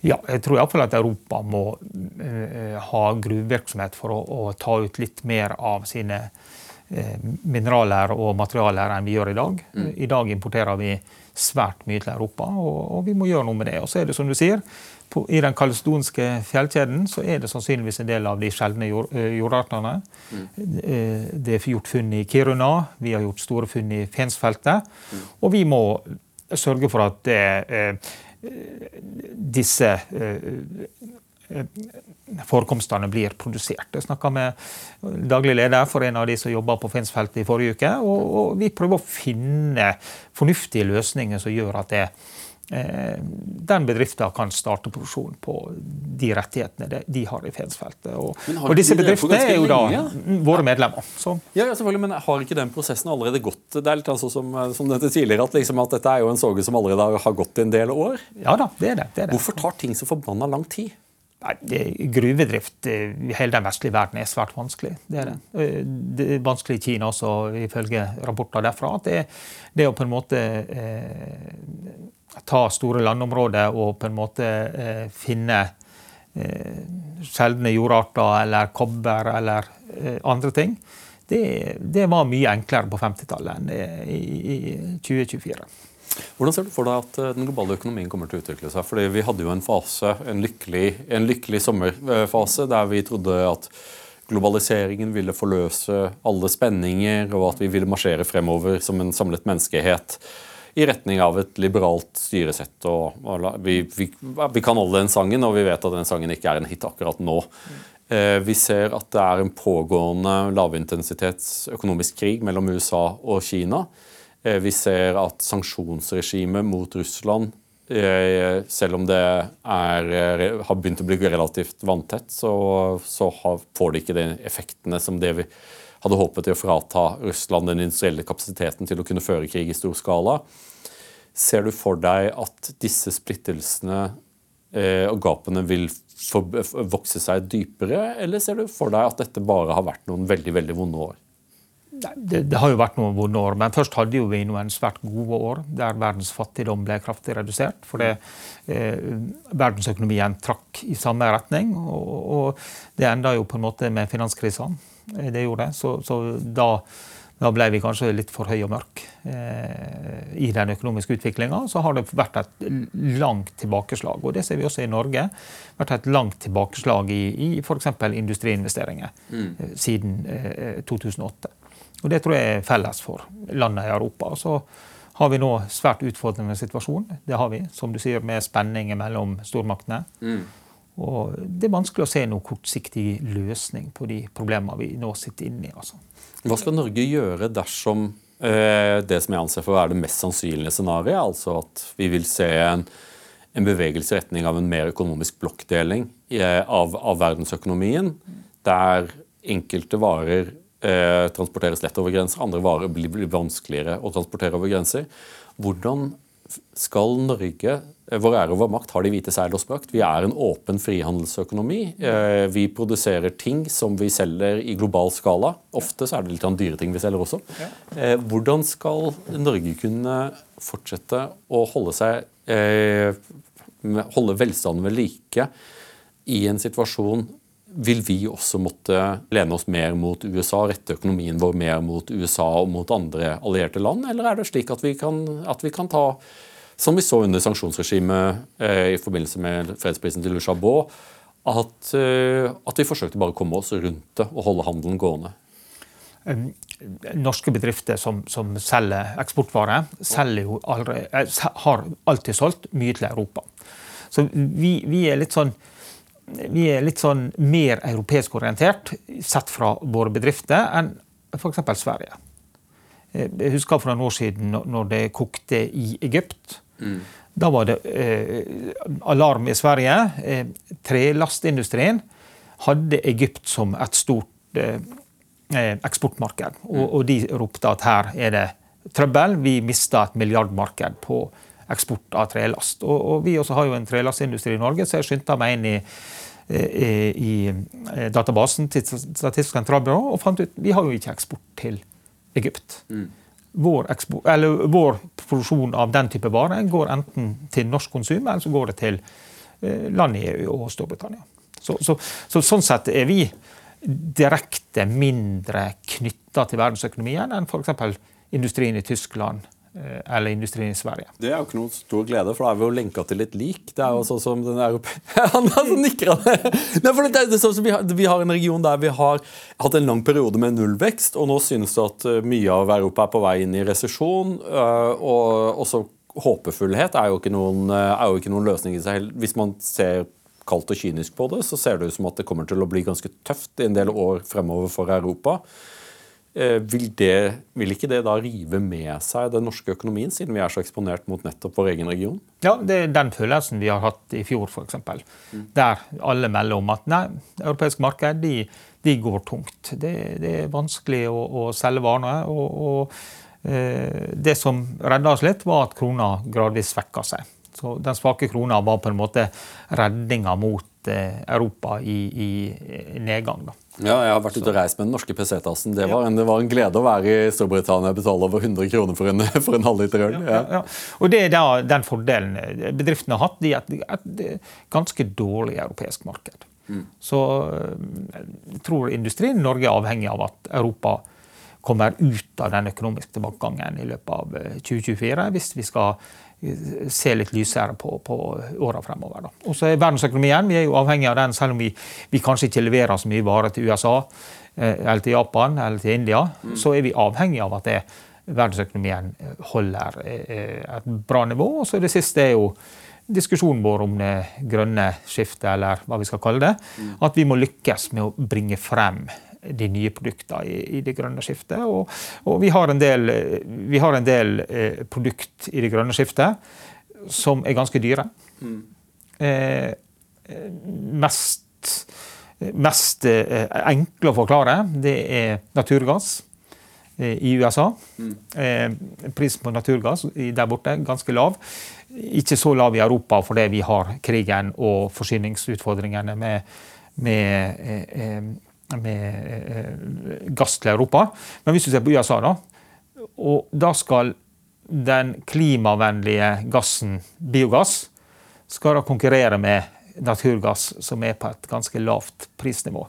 Ja, jeg tror iallfall at Europa må uh, ha gruvevirksomhet for å, å, ta ut litt mer av sine uh, mineraler og materialer enn vi gjør i dag. Mm. I dag importerer vi svært mye til Europa, og, og, vi må gjøre noe med det. Og så er det som du sier, på, I den kaledonske fjellkjeden så er det sannsynligvis en del av de sjeldne jord, eh, jordartene. Mm. Eh, det er gjort funn i Kiruna, vi har gjort store funn i Fensfeltet. Mm. Og vi må sørge for at det, eh, disse forekomstene blir produsert. Jeg snakka med daglig leder for en av de som jobba på Fensfeltet i forrige uke. Og, og, vi prøver å finne fornuftige løsninger som gjør at det Eh, den bedriften kan starte produksjon på de rettighetene de har i Fensfeltet. Og, og disse bedriftene er jo da lenge? våre medlemmer. Så. Ja, selvfølgelig, Men har ikke den prosessen allerede gått? Det er litt sånn som, som dette tidligere, at, liksom, at dette er jo en soge som allerede har gått i en del år? Ja da, det er det. det, er det. Hvorfor tar ting så forbanna lang tid? Nei, Gruvedrift i hele den vestlige verden er svært vanskelig. Det er det. Eh, det er vanskelig i Kina også, ifølge rapporter derfra. at det, det å på en måte eh, ta store landområder og på en måte eh, finne eh, sjeldne jordarter eller kobber eller eh, andre ting, det, det, var mye enklere på 50-tallet enn i, i 2024. Hvordan ser du for deg at den globale økonomien kommer til å utvikle seg? Fordi Vi hadde jo en fase, en lykkelig, en lykkelig sommerfase der vi trodde at globaliseringen ville forløse alle spenninger, og at vi ville marsjere fremover som en samlet menneskehet i retning av et liberalt styresett. Og, og vi, vi, vi, kan alle den sangen, og vi vet at den sangen ikke er en hit akkurat nå. Eh, vi ser at det er en pågående lavintensitets økonomisk krig mellom USA og Kina. Eh, vi ser at sanksjonsregimet mot Russland eh, selv om det er, eh, har begynt å bli relativt vanntett, så, så får det ikke de effektene som det vi hadde håpet i å frata Russland den industrielle kapasiteten til å kunne føre krig i stor skala. Ser du for deg at disse splittelsene eh, og gapene vil vokse seg dypere, eller ser du for deg at dette bare har vært noen veldig, veldig vonde år? Det, det, har jo vært noen vonde år, men først hadde jo vi noen svært gode år der verdens fattigdom ble kraftig redusert. Fordi eh, verdensøkonomien trakk i samme retning. Og, og det enda jo på en måte med finanskrisa. Eh, det gjorde det. Så, så da, da, ble vi kanskje litt for høy og mørk eh, i den økonomiske utviklinga. Så har det vært et langt tilbakeslag. Og det ser vi også i Norge. vært et langt tilbakeslag i, i f.eks. industriinvesteringer mm. eh, siden eh, 2008. Og Det tror jeg er felles for landene i Europa. Så har vi nå svært utfordrende situasjon. Det har vi, som du sier, med spenninger mellom stormaktene. Mm. Og Det er vanskelig å se noen kortsiktig løsning på de problemene vi nå sitter inne i. Altså. Hva skal Norge gjøre dersom eh, det som jeg anser for å være det mest sannsynlige scenarioet, altså at vi vil se en, en bevegelse i retning av en mer økonomisk blokkdeling eh, av, av verdensøkonomien, der enkelte varer eh, transporteres lett over grenser, andre varer blir, blir, vanskeligere å transportere over grenser. Hvordan skal Norge eh, Vår ære og vår makt har de hvite seil og sprakt. Vi er en åpen frihandelsøkonomi. Eh, vi produserer ting som vi selger i global skala. Ofte så er det litt dyre ting vi selger også. Eh, hvordan skal Norge kunne fortsette å holde seg holde velstanden ved like i en situasjon vil vi også måtte lene oss mer mot USA, rette økonomien vår mer mot USA og mot andre allierte land, eller er det slik at vi kan, at vi kan ta, som vi så under sanksjonsregimet eh, i forbindelse med fredsprisen til Lushabot, at, eh, at, vi forsøkte bare å komme oss rundt det og holde handelen gående? Norske bedrifter som, som selger eksportvarer, selger aldri, eh, har alltid solgt mye til Europa. Så vi, vi er litt sånn vi er litt sånn mer europeisk orientert sett fra våre bedrifter enn f.eks. Sverige. Eh, jeg husker for noen år siden når det kokte i Egypt. Mm. Da var det eh, alarm i Sverige. Eh, trelastindustrien hadde Egypt som et stort eh, eh eksportmarked. Og, mm. og, de ropte at her er det trøbbel. Vi mista et milliardmarked på eksport av trelast. Og, og vi også har jo en trelastindustri i Norge, så jeg skyndte meg inn i i, i eh, databasen til Statistisk sentralbyrå og fant ut vi har jo ikke eksport til Egypt. Mm. Vår, eksport, vår, produksjon av den type varer går enten til norsk konsum, eller så går det til eh, land i EU og Storbritannia. Så, så, så, sånn sett er vi direkte mindre knytta til verdensøkonomien enn f.eks. industrien i Tyskland eller industrien i Sverige. Det er jo ikke noen stor glede, for da er vi jo lenka til et lik. Det er jo sånn som den Han altså nikker Nei, for det, er sånn som vi har, vi har en region der vi har hatt en lang periode med nullvekst, og nå synes det at eh, mye av Europa er på vei inn i resesjon. Eh, og også håpefullhet er jo ikke noen, er jo ikke noen løsning i seg. Hvis man ser kaldt og kynisk på det, så ser det ut som at det kommer til å bli ganske tøft i en del år fremover for Europa. Eh, vil, det, vil, ikke det da rive med seg den norske økonomien, siden vi er så eksponert mot nettopp vår egen region? Ja, det er den følelsen vi har hatt i fjor, f.eks. Mm. Der alle melder om at nei, europeisk marked de, de går tungt. Det, det, er vanskelig å, å selge varene. og, og eh, Det som redda oss litt, var at krona gradvis svekka seg. Så Den svake krona var på en måte redninga mot eh, Europa i, i nedgang. da. Ja, jeg har vært ute og reist med den norske PC-tassen. Det, ja. det, var en glede å være i Storbritannia og betale over 100 kroner for en, for en halvliter øl. Ja. Ja, og Det er da den fordelen bedriftene har hatt, i et, et ganske dårlig europeisk marked. Mm. Så eh, jeg tror industrien i Norge er avhengig av at Europa kommer ut av den økonomiske tilbakegangen i løpet av 2024, eh, hvis vi skal se litt lysere på, på åra fremover. Da. Og så er verdensøkonomien vi er jo avhengig av den, selv om vi, vi kanskje ikke leverer så mye varer til USA eh, eller til Japan eller til India, mm. så er vi avhengig av at det, verdensøkonomien holder eh, et bra nivå. Og så det siste er jo diskusjonen vår om det grønne skiftet, eller hva vi skal kalle det. Mm. At vi må lykkes med å bringe frem de nye produktene i, i, det grønne skiftet. Og, og vi har en del, vi har en del eh, produkt i det grønne skiftet som er ganske dyre. Eh, mest mest eh, enkle å forklare, det er naturgass eh, i USA. Eh, prisen på naturgass der borte ganske lav. Ikke så lav i Europa fordi vi har krigen og forsyningsutfordringene med, med, med gass til Europa. Men hvis du ser på USA, da, og da skal den klimavennlige gassen, biogass, skal da konkurrere med naturgass som er på et ganske lavt prisnivå.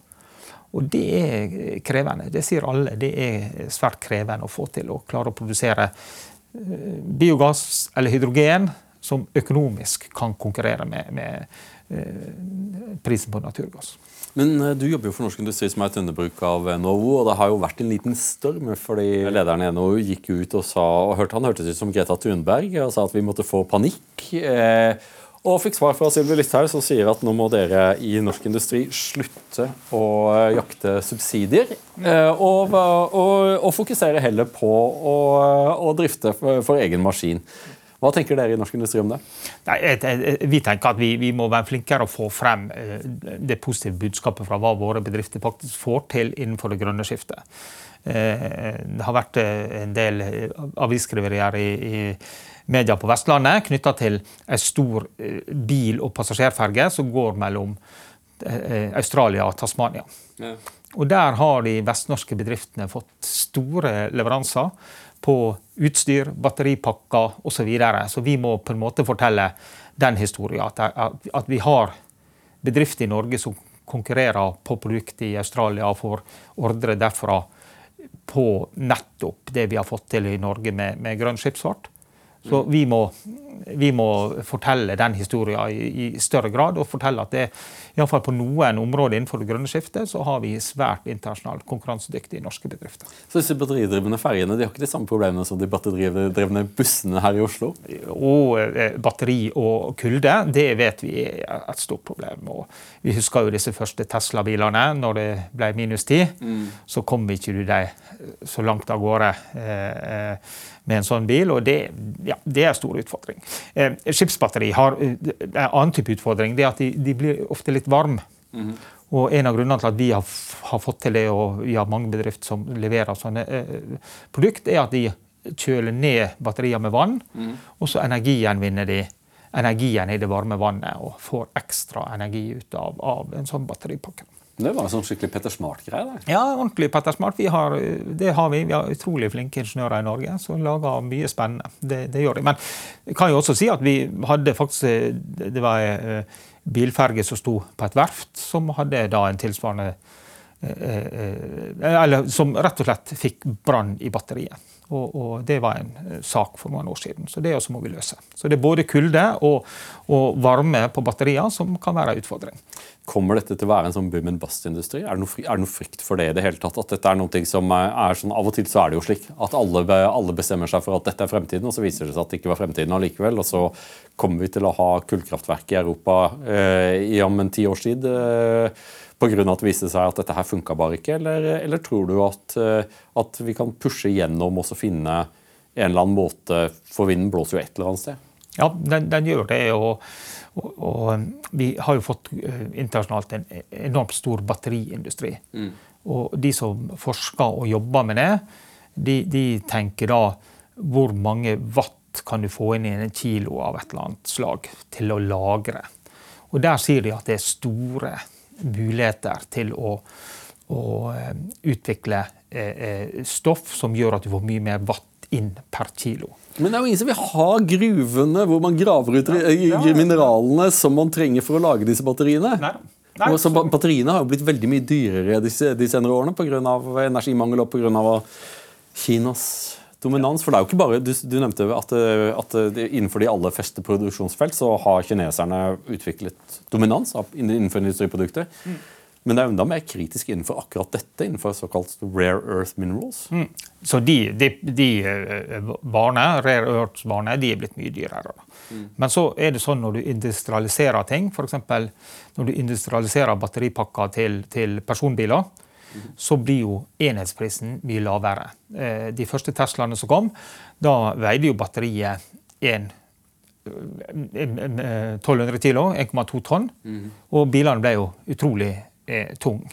Og det er krevende. Det sier alle. Det er svært krevende å få til å klare å produsere eh, biogass eller hydrogen som økonomisk kan konkurrere med, med eh, prisen på naturgass. Men eh, Du jobber jo for Norsk Industri, som er et underbruk av NHO. og Det har jo vært en liten storm, fordi lederen i NHO gikk ut og sa og hørte, Han hørtes ut som Greta Thunberg og sa at vi måtte få panikk. Eh, og fikk svar fra Sylvi Listhaug, som sier at nå må dere i norsk industri slutte å eh, jakte subsidier, eh, og, og, og fokusere heller på å, å drifte for, for, egen maskin. Hva tenker dere i norsk industri om det? Nei, vi tenker at vi, vi, må være flinkere å få frem eh, det positive budskapet fra hva våre bedrifter faktisk får til innenfor det grønne skiftet. Det har vært en del avisskriverier i, i media på Vestlandet knytta til en stor eh, bil- og passasjerferge som går mellom eh, Australia og Tasmania. Ja. Og Der har de vestnorske bedriftene fått store leveranser på utstyr, batteripakker osv. Så, videre. så vi må på en måte fortelle den historien. At, vi har bedrifter i Norge som konkurrerer på produkter i Australia og får ordre derfra på nettopp det vi har fått til i Norge med, med grønn skipsfart. Så vi må, vi må fortelle den historien i, i, større grad, og fortelle at det, iallfall på noen områder innenfor det grønne skiftet, så har vi svært internasjonalt konkurransedyktige norske bedrifter. Så disse batteridrivende ferjene de har ikke de samme problemene som de batteridrivende bussene her i Oslo? Og eh, batteri og kulde, det vet vi er et stort problem. Og vi husker jo disse første Tesla-bilene. Når det ble minus ti, mm. så kom ikke du deg så langt av gårde. Eh, eh med en sånn bil, og det, ja, det er en stor utfordring. Eh, skipsbatteri har eh, en annen type utfordring. det er at de, de blir ofte litt varme. Mm -hmm. Og En av grunnene til at vi har, har, fått til det, og vi har mange bedrifter som leverer sånne eh, produkt, er at de kjøler ned batterier med vann, mm. og så energigjenvinner de energien i det varme vannet og får ekstra energi ut av, av en sånn batteripakke. Det var en sånn skikkelig Petter Smart-greie? Ja, ordentlig Petter Smart. Har, det har vi. Vi har utrolig flinke ingeniører i Norge som lager mye spennende. Det, det, gjør de. Men jeg kan jo også si at vi hadde faktisk Det var eh, bilferge som sto på et verft, som hadde da en tilsvarende eh, eh, Eller som rett og slett fikk brann i batteriet. Og, og, det var en sak for mange år siden. Så det også må vi løse. Så det er både kulde og, og varme på batterier som kan være en utfordring. Kommer dette til å være en sånn boom and bust-industri? Er, er, det noe frykt for det i det hele tatt? At dette er noe som er sånn, Av og til så er det jo slik at alle, alle, bestemmer seg for at dette er fremtiden, og så viser det seg at det ikke var fremtiden allikevel. Og så kommer vi til å ha kullkraftverk i Europa eh, i om en ti års tid eh, pga. at det viste seg at dette her funka bare ikke? Eller, eller tror du at, eh, at, vi kan pushe gjennom og finne en eller annen måte For vinden blåser jo et eller annet sted. Ja, den, den gjør det. og og, og, um, vi har jo fått uh, internasjonalt en enormt stor batteriindustri. Mm. Og de som forsker og jobber med det, de, de, tenker da hvor mange watt kan du få inn i en kilo av et eller annet slag til å lagre. Og der sier de at det er store muligheter til å, å um, utvikle eh, eh, stoff som gjør at du får mye mer watt inn per kilo. Men det er jo ingen som vil ha gruvene hvor man graver ut mineralene som man trenger for å lage disse batteriene. Nei. Nei. Så batteriene har jo blitt veldig mye dyrere de, de senere årene pga. energimangel og pga. Kinas dominans. For det er jo ikke bare, Du, du nevnte at, at, innenfor de aller fleste produksjonsfelt så har kineserne utviklet dominans innenfor industriprodukter. Mm. Men det er enda mer kritisk innenfor akkurat dette, innenfor såkalt rare earth minerals. Mm. Så de, de, de barne, rare earth-varene de er blitt mye dyrere. Mm. Men så er det sånn når du industrialiserer ting, f.eks. når du industrialiserer batteripakker til, til personbiler, mm. så blir jo enhetsprisen mye lavere. Eh, de første Teslaene som kom, da veide jo batteriet en 1200 kilo, 1,2 tonn. Mm. Og bilene ble jo utrolig eh, tung.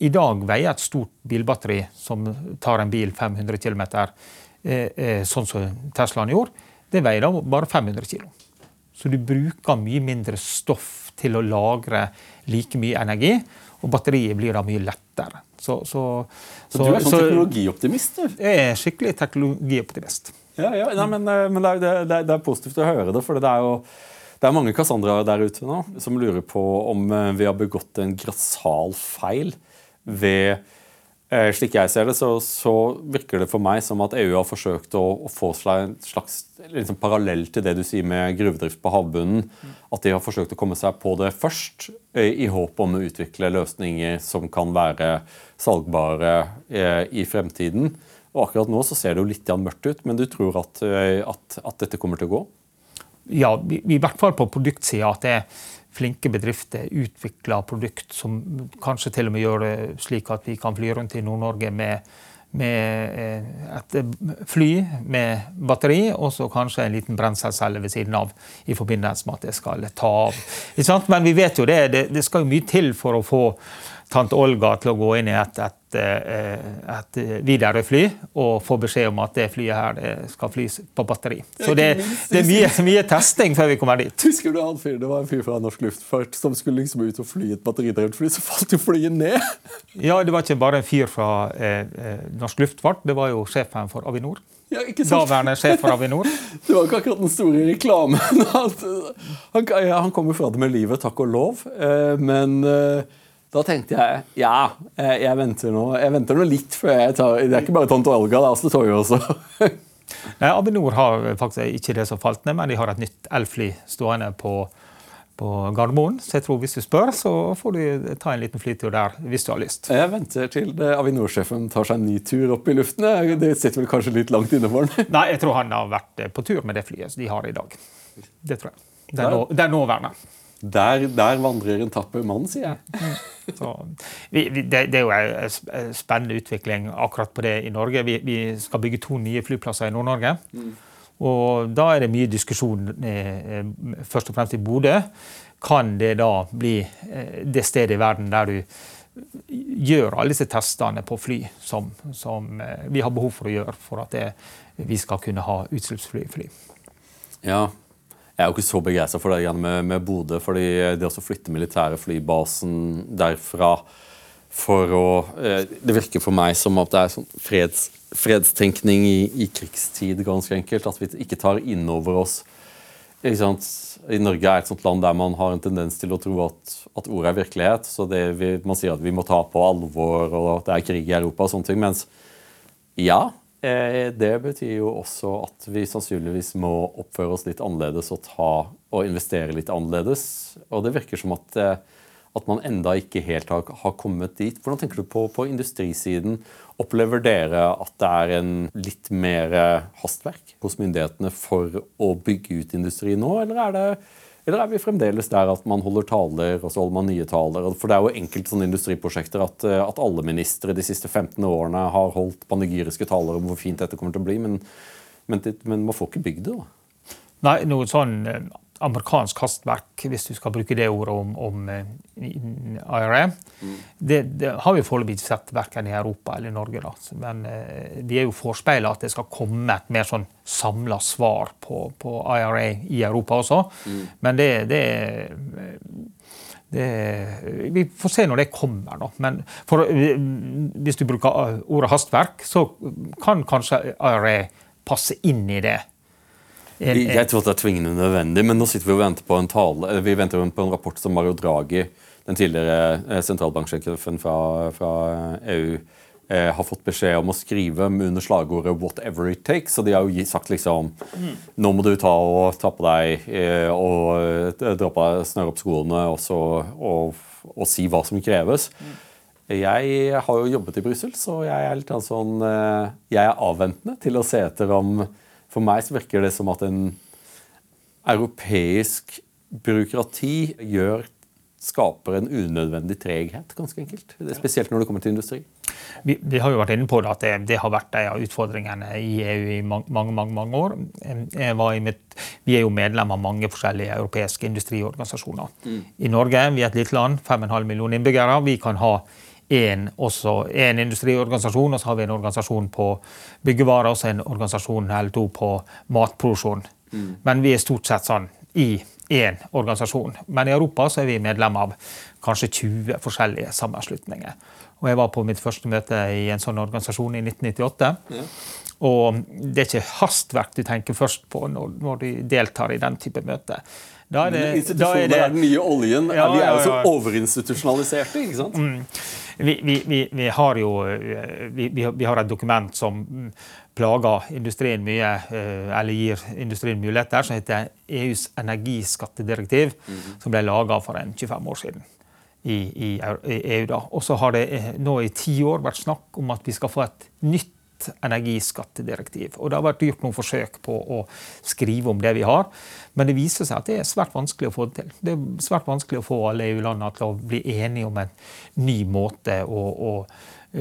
I dag veier et stort bilbatteri som tar en bil 500 km, eh, eh, sånn som Teslaen gjorde, det veier da bare 500 kg. Så du bruker mye mindre stoff til å lagre like mye energi, og batteriet blir da mye lettere. Så, så, så, så du er sånn teknologioptimist? du? Jeg er skikkelig teknologioptimist. Ja, ja. Nei, men, eh, men det, er, det, er, det, er, positivt å høre det, for det er jo det er mange Cassandra der ute nå som lurer på om eh, vi har begått en grassal feil ved eh, slik jeg ser det, så, så, virker det for meg som at EU har forsøkt å, å få en slags liksom, parallell til det du sier med gruvedrift på havbunnen. At de har forsøkt å komme seg på det først, i håp om å utvikle løsninger som kan være salgbare i fremtiden. Og akkurat nå så ser det jo litt mørkt ut, men du tror at, eh, at, at dette kommer til å gå? Ja, i, hvert fall på produktsida. At det er flinke bedrifter utvikler produkt som kanskje til og med gjør det slik at vi kan fly rundt i Nord-Norge med, med eh, et fly med batteri, og så kanskje en liten brenselcelle ved siden av i forbindelse med at det skal ta av. Men vi vet jo det, det, det skal jo mye til for å få tante Olga til å gå inn i et, et, eh, et, Widerøe-fly og få beskjed om at det flyet her skal flys på batteri. Så det, det er mye, mye, testing før vi kommer dit. Husker du han fyr, Det var en fyr fra norsk luftfart som skulle liksom ut og fly et batteridrevet fly, så falt jo flyet ned! Ja, det var ikke bare en fyr fra eh, eh norsk luftfart, det var jo sjefen for Avinor. Ja, Daværende sjef for Avinor. Det var ikke akkurat den store reklamen. Han, han kom jo fra det med livet, takk og lov, eh, men da tenkte jeg ja, eh, jeg venter nå, jeg venter nå litt før jeg tar Det er ikke bare tante Olga, det er Asle Toje også. Nei, Avinor har faktisk ikke det som falt ned, men de har et nytt elfly stående på, på Gardermoen. Så jeg tror hvis du spør, så får du ta en liten flytur der hvis du har lyst. Jeg venter til Avinor-sjefen tar seg en ny tur opp i luften. Det sitter vel kanskje litt langt inne for han? Nei, jeg tror han har vært på tur med det flyet de har i dag. Det tror jeg. Det er, nå, det er nåværende. Der, der, vandrer en tapper mann, sier jeg. Mm. Så, vi, vi, det, det, er jo en spennende utvikling akkurat på det i Norge. Vi, vi skal bygge to nye flyplasser i Nord-Norge. Mm. Og da er det mye diskusjon eh, først og fremst i Bodø. Kan det da bli eh, det stedet i verden der du gjør alle disse testene på fly som, som eh, vi har behov for å gjøre for at det, vi skal kunne ha utslippsfly fly? Ja, jeg er jo ikke så begeistra for det med, med Bodø. fordi det å flytte militære flybasen derfra for å eh, Det virker for meg som at det er sånn freds, fredstenkning i, i, krigstid, ganske enkelt. At vi ikke tar inn over oss I Norge er et sånt land der man har en tendens til å tro at, at ordet er virkelighet. så vi, Man sier at vi må ta på alvor, og at det er krig i Europa og sånne ting. Mens ja, det betyr jo også at vi sannsynligvis må oppføre oss litt annerledes og, ta, og investere litt annerledes. Og det virker som at, eh, at man enda ikke helt har, har, kommet dit. Hvordan tenker du på, på industrisiden? Opplever dere at det er en litt mer hastverk hos myndighetene for å bygge ut industri nå, eller er det eller er vi fremdeles der at man holder taler, og så holder man nye taler? For det er jo enkelte sånne industriprosjekter at, eh, at alle ministre de siste 15 årene har holdt panegyriske taler om hvor fint dette kommer til å bli, men, men, men man får ikke bygd det. da. Nei, noe sånn eh, amerikansk hastverk, hvis du skal bruke det ordet om, om uh, IRA. Mm. Det, det, har vi foreløpig ikke sett verken i Europa eller i Norge. Da. Men uh, vi er jo forespeila at det skal komme et mer sånn samla svar på, på, IRA i Europa også. Mm. Men det, det, det, Vi får se når det kommer. Da. Men for, hvis du bruker ordet hastverk, så kan kanskje IRA passe inn i det. Jeg tror det er tvingende nødvendig, men nå sitter vi og venter på en tale, vi venter på en rapport som Mario Draghi, den tidligere eh, sentralbanksjefen fra, fra EU, eh, har fått beskjed om å skrive under slagordet 'whatever it takes'. Så de har jo sagt liksom Nå må du ta, og, ta på deg eh, og eh, dra på deg, snøre opp skoene og, så, og, og, si hva som kreves. Jeg har jo jobbet i Brussel, så jeg er litt sånn eh, Jeg er avventende til å se etter om for meg så virker det som at en europeisk byråkrati gjør, skaper en unødvendig treghet, ganske enkelt. Spesielt når det kommer til industri. vi, vi, har jo vært inne på det at det, det har vært en av utfordringene i EU i mange, mange, mange, mange år. Mitt, vi er jo medlem av mange forskjellige europeiske industriorganisasjoner. Mm. I Norge vi er et lite land, 5,5 millioner innbyggere. Vi kan ha en, også en industriorganisasjon, og så har vi en organisasjon på byggevarer og så en organisasjon eller to på matproduksjon. Mm. Men vi er stort sett sånn i én organisasjon. Men i Europa så er vi medlem av kanskje 20 forskjellige sammenslutninger. Og jeg var på mitt første møte i en sånn organisasjon i 1998. Ja. Og det er ikke hastverk du tenker først på når, når du deltar i den type møte. Da er det, Men institusjoner er, det, er den nye oljen. Ja, de er jo så overinstitusjonaliserte. ikke sant? Mm. Vi, vi, vi, har jo vi, har et dokument som plager industrien mye, eh, eller gir industrien muligheter, som heter EUs energiskattedirektiv, mm. som ble laga for en 25 år siden i, i EU. da. Og så har det eh, nå i ti år vært snakk om at vi skal få et nytt energiskattedirektiv. Og Det har vært gjort noen forsøk på å skrive om det vi har, men det viser seg at det er svært vanskelig å få det til. Det er svært vanskelig å få alle EU-landene til å bli enige om en ny måte å, å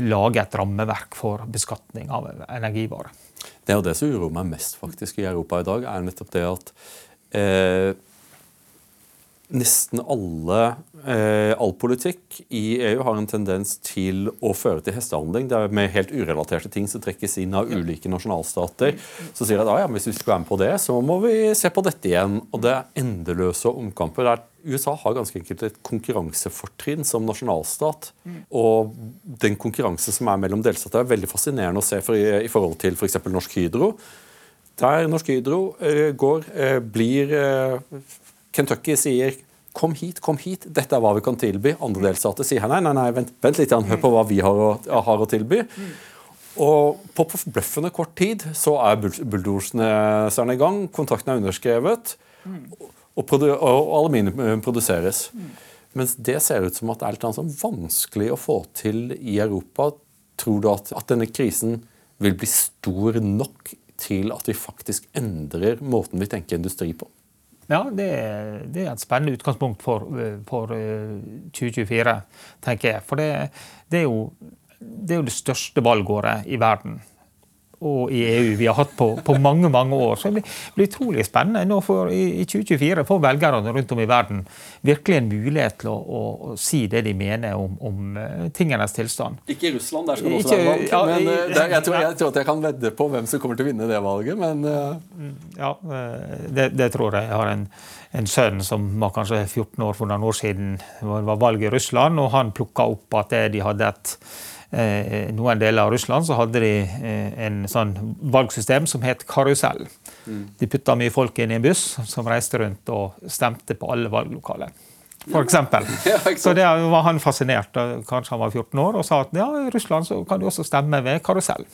lage et rammeverk for beskatning av energivarer. Det er jo det som uroer meg mest faktisk i Europa i dag, er nettopp det at eh, nesten alle, eh, all politikk i EU har en tendens til å føre til hestehandling. Det er med helt urelaterte ting som trekkes inn av ulike nasjonalstater. Så sier de at ah, ja, hvis vi skal være med på det, så må vi se på dette igjen. Og det er endeløse omkamper. Der USA har ganske enkelt et konkurransefortrinn som nasjonalstat. Og den konkurranse som er mellom delstater, er veldig fascinerende å se for, i, i forhold til f.eks. For Norsk Hydro. Der Norsk Hydro eh, går, eh, blir eh, Kentucky sier Kom hit, kom hit, dette er hva vi kan tilby. Andre delstater sier nei, nei, nei, vent, vent litt, hør på hva vi har å, har å tilby. Og på forbløffende kort tid så er bulldoserne i gang, kontrakten er underskrevet, og, og aluminium eh, produseres. Mens det ser ut som at det er litt sånn vanskelig å få til i Europa. Tror du at, at denne krisen vil bli stor nok til at vi faktisk endrer måten vi tenker industri på? Ja, det, det, er et spennende utgangspunkt for, for 2024, eh, tenker jeg. For det, det, er jo, det, er jo, det største valgåret i verden og i EU vi har hatt på, på mange mange år. Så det blir, utrolig spennende. Nå for, i, i 2024 får velgerne rundt om i verden virkelig en mulighet til å, å, å si det de mener om, om uh, tingenes tilstand. Ikke i Russland, der skal det også være valg. Ja, men uh, der, jeg, tror, jeg, tror, at jeg kan vedde på hvem som kommer til å vinne det valget, men uh... Ja, det, det, tror jeg. Jeg har en, en sønn som var kanskje 14 år for noen år siden. Det var valg i Russland, og han plukka opp at de hadde et eh, noen deler av Russland så hadde de eh, en sånn valgsystem som het karusell. Mm. De putta mye folk inn i en buss som reiste rundt og stemte på alle valglokaler. For eksempel. så det var han fascinert kanskje han var 14 år, og sa at ja, i Russland så kan du også stemme ved karusell.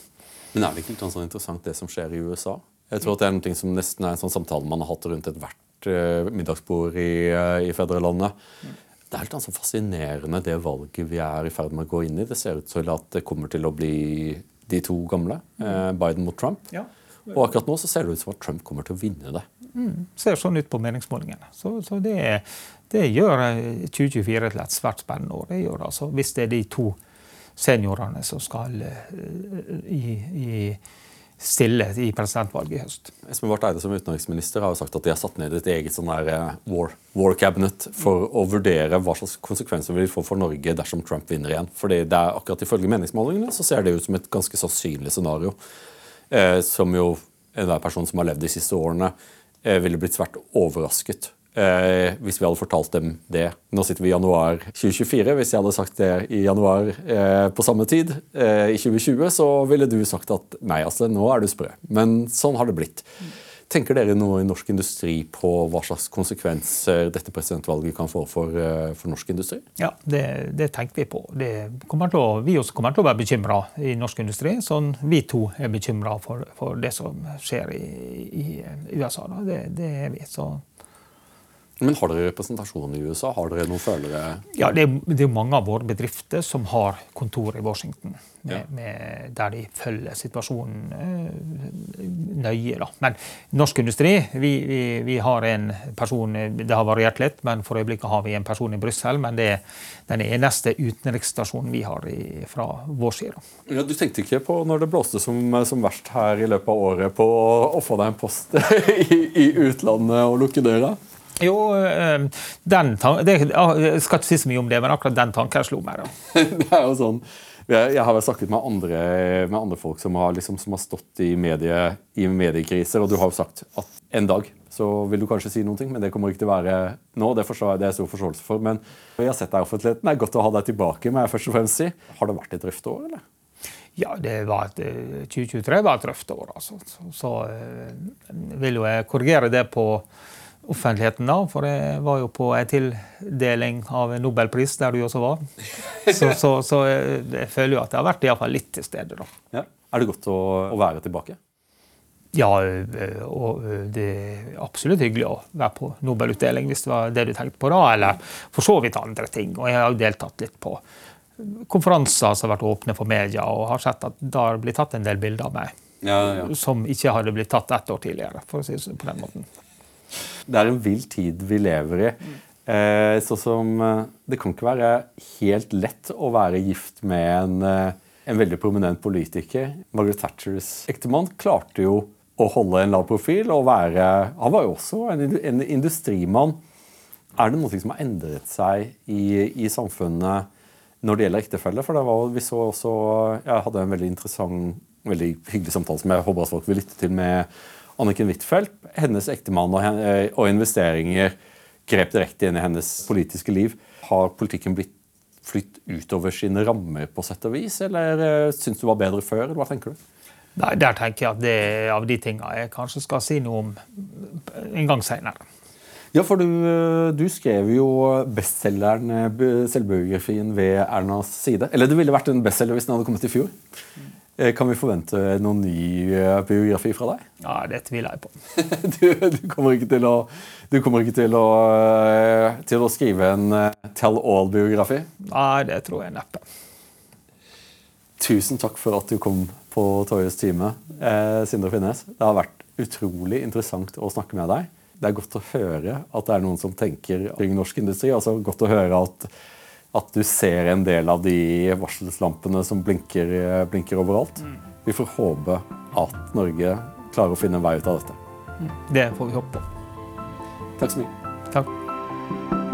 Men er det ikke litt sånn interessant det som skjer i USA? Jeg tror det er noe som nesten er en sånn samtale man har hatt rundt ethvert uh, middagsbord i, i fedrelandet. Det er altså fascinerende det valget vi er i ferd med å gå inn i. Det ser ut til at det kommer til å bli de to gamle, eh, Biden mot Trump. Ja. Og akkurat nå så ser det ut som at Trump kommer til å vinne det. Mm, ser sånn ut på meningsmålingene. Så, så det, det, gjør 2024 eh, til et svært spennende år. Det gjør altså, Hvis det er de to seniorene som skal uh, i, i stille i presidentvalget i høst. Espen Barth Eide som utenriksminister har jo sagt at de har satt ned et eget sånn der eh, war, war, cabinet for å vurdere hva slags konsekvenser vi vil få for Norge dersom Trump vinner igjen. Fordi det er akkurat Ifølge meningsmålingene så ser det ut som et ganske sannsynlig scenario. Eh, som jo enhver person som har levd de siste årene, eh, ville blitt svært overrasket eh, hvis vi hadde fortalt dem det. Nå sitter vi i januar 2024. Hvis jeg hadde sagt det i januar eh, på samme tid eh, i 2020, så ville du sagt at nei, altså, nå er du sprø. Men sånn har det blitt. Tenker dere noe i norsk industri på hva slags konsekvenser dette presidentvalget kan få for, eh, for norsk industri? Ja, det, det, tenker vi på. Å, vi også kommer til å være bekymra i norsk industri. Sånn vi to er bekymra for, for, det som skjer i, i USA. Det, det, er vi. Så Men har dere representasjon i USA? Har dere noen følgere? Ja, det er, det er mange av våre bedrifter som har kontor i Washington, med, Ja. med, der de følger situasjonen eh, nøye. Da. Men norsk industri, vi, vi, vi har en person Det har variert litt, men for øyeblikket har vi en person i Brussel. Men det er den eneste utenriksstasjonen vi har i, fra vår side. Ja, du tenkte ikke på når det blåste som, som verst her i løpet av året, på å, å få deg en post i, i utlandet og lukke døra? Jo, eh, den tanken, det, Jeg skal ikke si så mye om det, men akkurat den tanken slo meg. da. det er jo sånn jeg, har snakket med andre, med andre folk som har, liksom, som har stått i, medie, i mediekriser, og du har jo sagt at en dag så vil du kanskje si noe, men det kommer ikke til å være nå. Det, forstår det er stor forståelse for. Men jeg har sett deg i offentligheten. Det er godt å ha deg tilbake. må jeg først og fremst si. Har det vært et røft år, eller? Ja, det var et, eh, 2023 var et røft år. Altså. Så, så eh, vil jo jeg korrigere det på offentligheten, da. For jeg var jo på en tildeling av en nobelpris, der du også var. Så, så, så jeg, føler jo at jeg har vært i hvert fall litt til stede, da. Ja. Er det godt å, å være tilbake? Ja, og det er absolutt hyggelig å være på Nobelutdeling, hvis det var det du tenkte på da. Eller for så vidt andre ting. Og jeg har jo deltatt litt på konferanser som har vært åpne for media, og har sett at det har blitt tatt en del bilder av meg Ja, ja. som ikke hadde blitt tatt ett år tidligere. for å si det på den måten. Det er en vill tid vi lever i. Eh, sånn som eh, Det kan ikke være helt lett å være gift med en, eh, en veldig prominent politiker. Margaret Thatchers ektemann klarte jo å holde en lav profil og være Han var jo også en, en industrimann. Er det noe som har endret seg i, i samfunnet når det gjelder ektefelle? For var, vi så også, Jeg hadde en veldig interessant, veldig hyggelig samtale som jeg håper at folk vil lytte til med Anniken Huitfeldt. Hennes ektemann og, eh, og investeringer grep direkte inn i hennes politiske liv. Har politikken blitt flytt utover sine rammer på sett og vis, eller uh, syns du var bedre før? eller hva tenker du? Nei, Der tenker jeg at det er av de tinga jeg kanskje skal si noe om en gang seinere. Ja, for du, eh, du skrev jo bestselgeren, eh, selvbiografien ved Ernas side. Eller det ville vært en bestselger hvis den hadde kommet i fjor. Eh, Kan vi forvente noen ny eh, biografi fra deg? Ja, Det tviler jeg på. Du, du kommer ikke til å, du kommer ikke til å, eh, til å skrive en tell all-biografi? Nei, det tror jeg neppe. Tusen takk for at du kom på Torjes time, eh, Sindre Finnes. Det har vært utrolig interessant å snakke med deg. Det er godt å høre at det er noen som tenker kring norsk industri. altså Godt å høre at, at du ser en del av de varselslampene som blinker, blinker overalt. Vi får håpe at Norge klarer å finne en vei ut av dette. Det får vi håpe på. Takk så mye. Takk.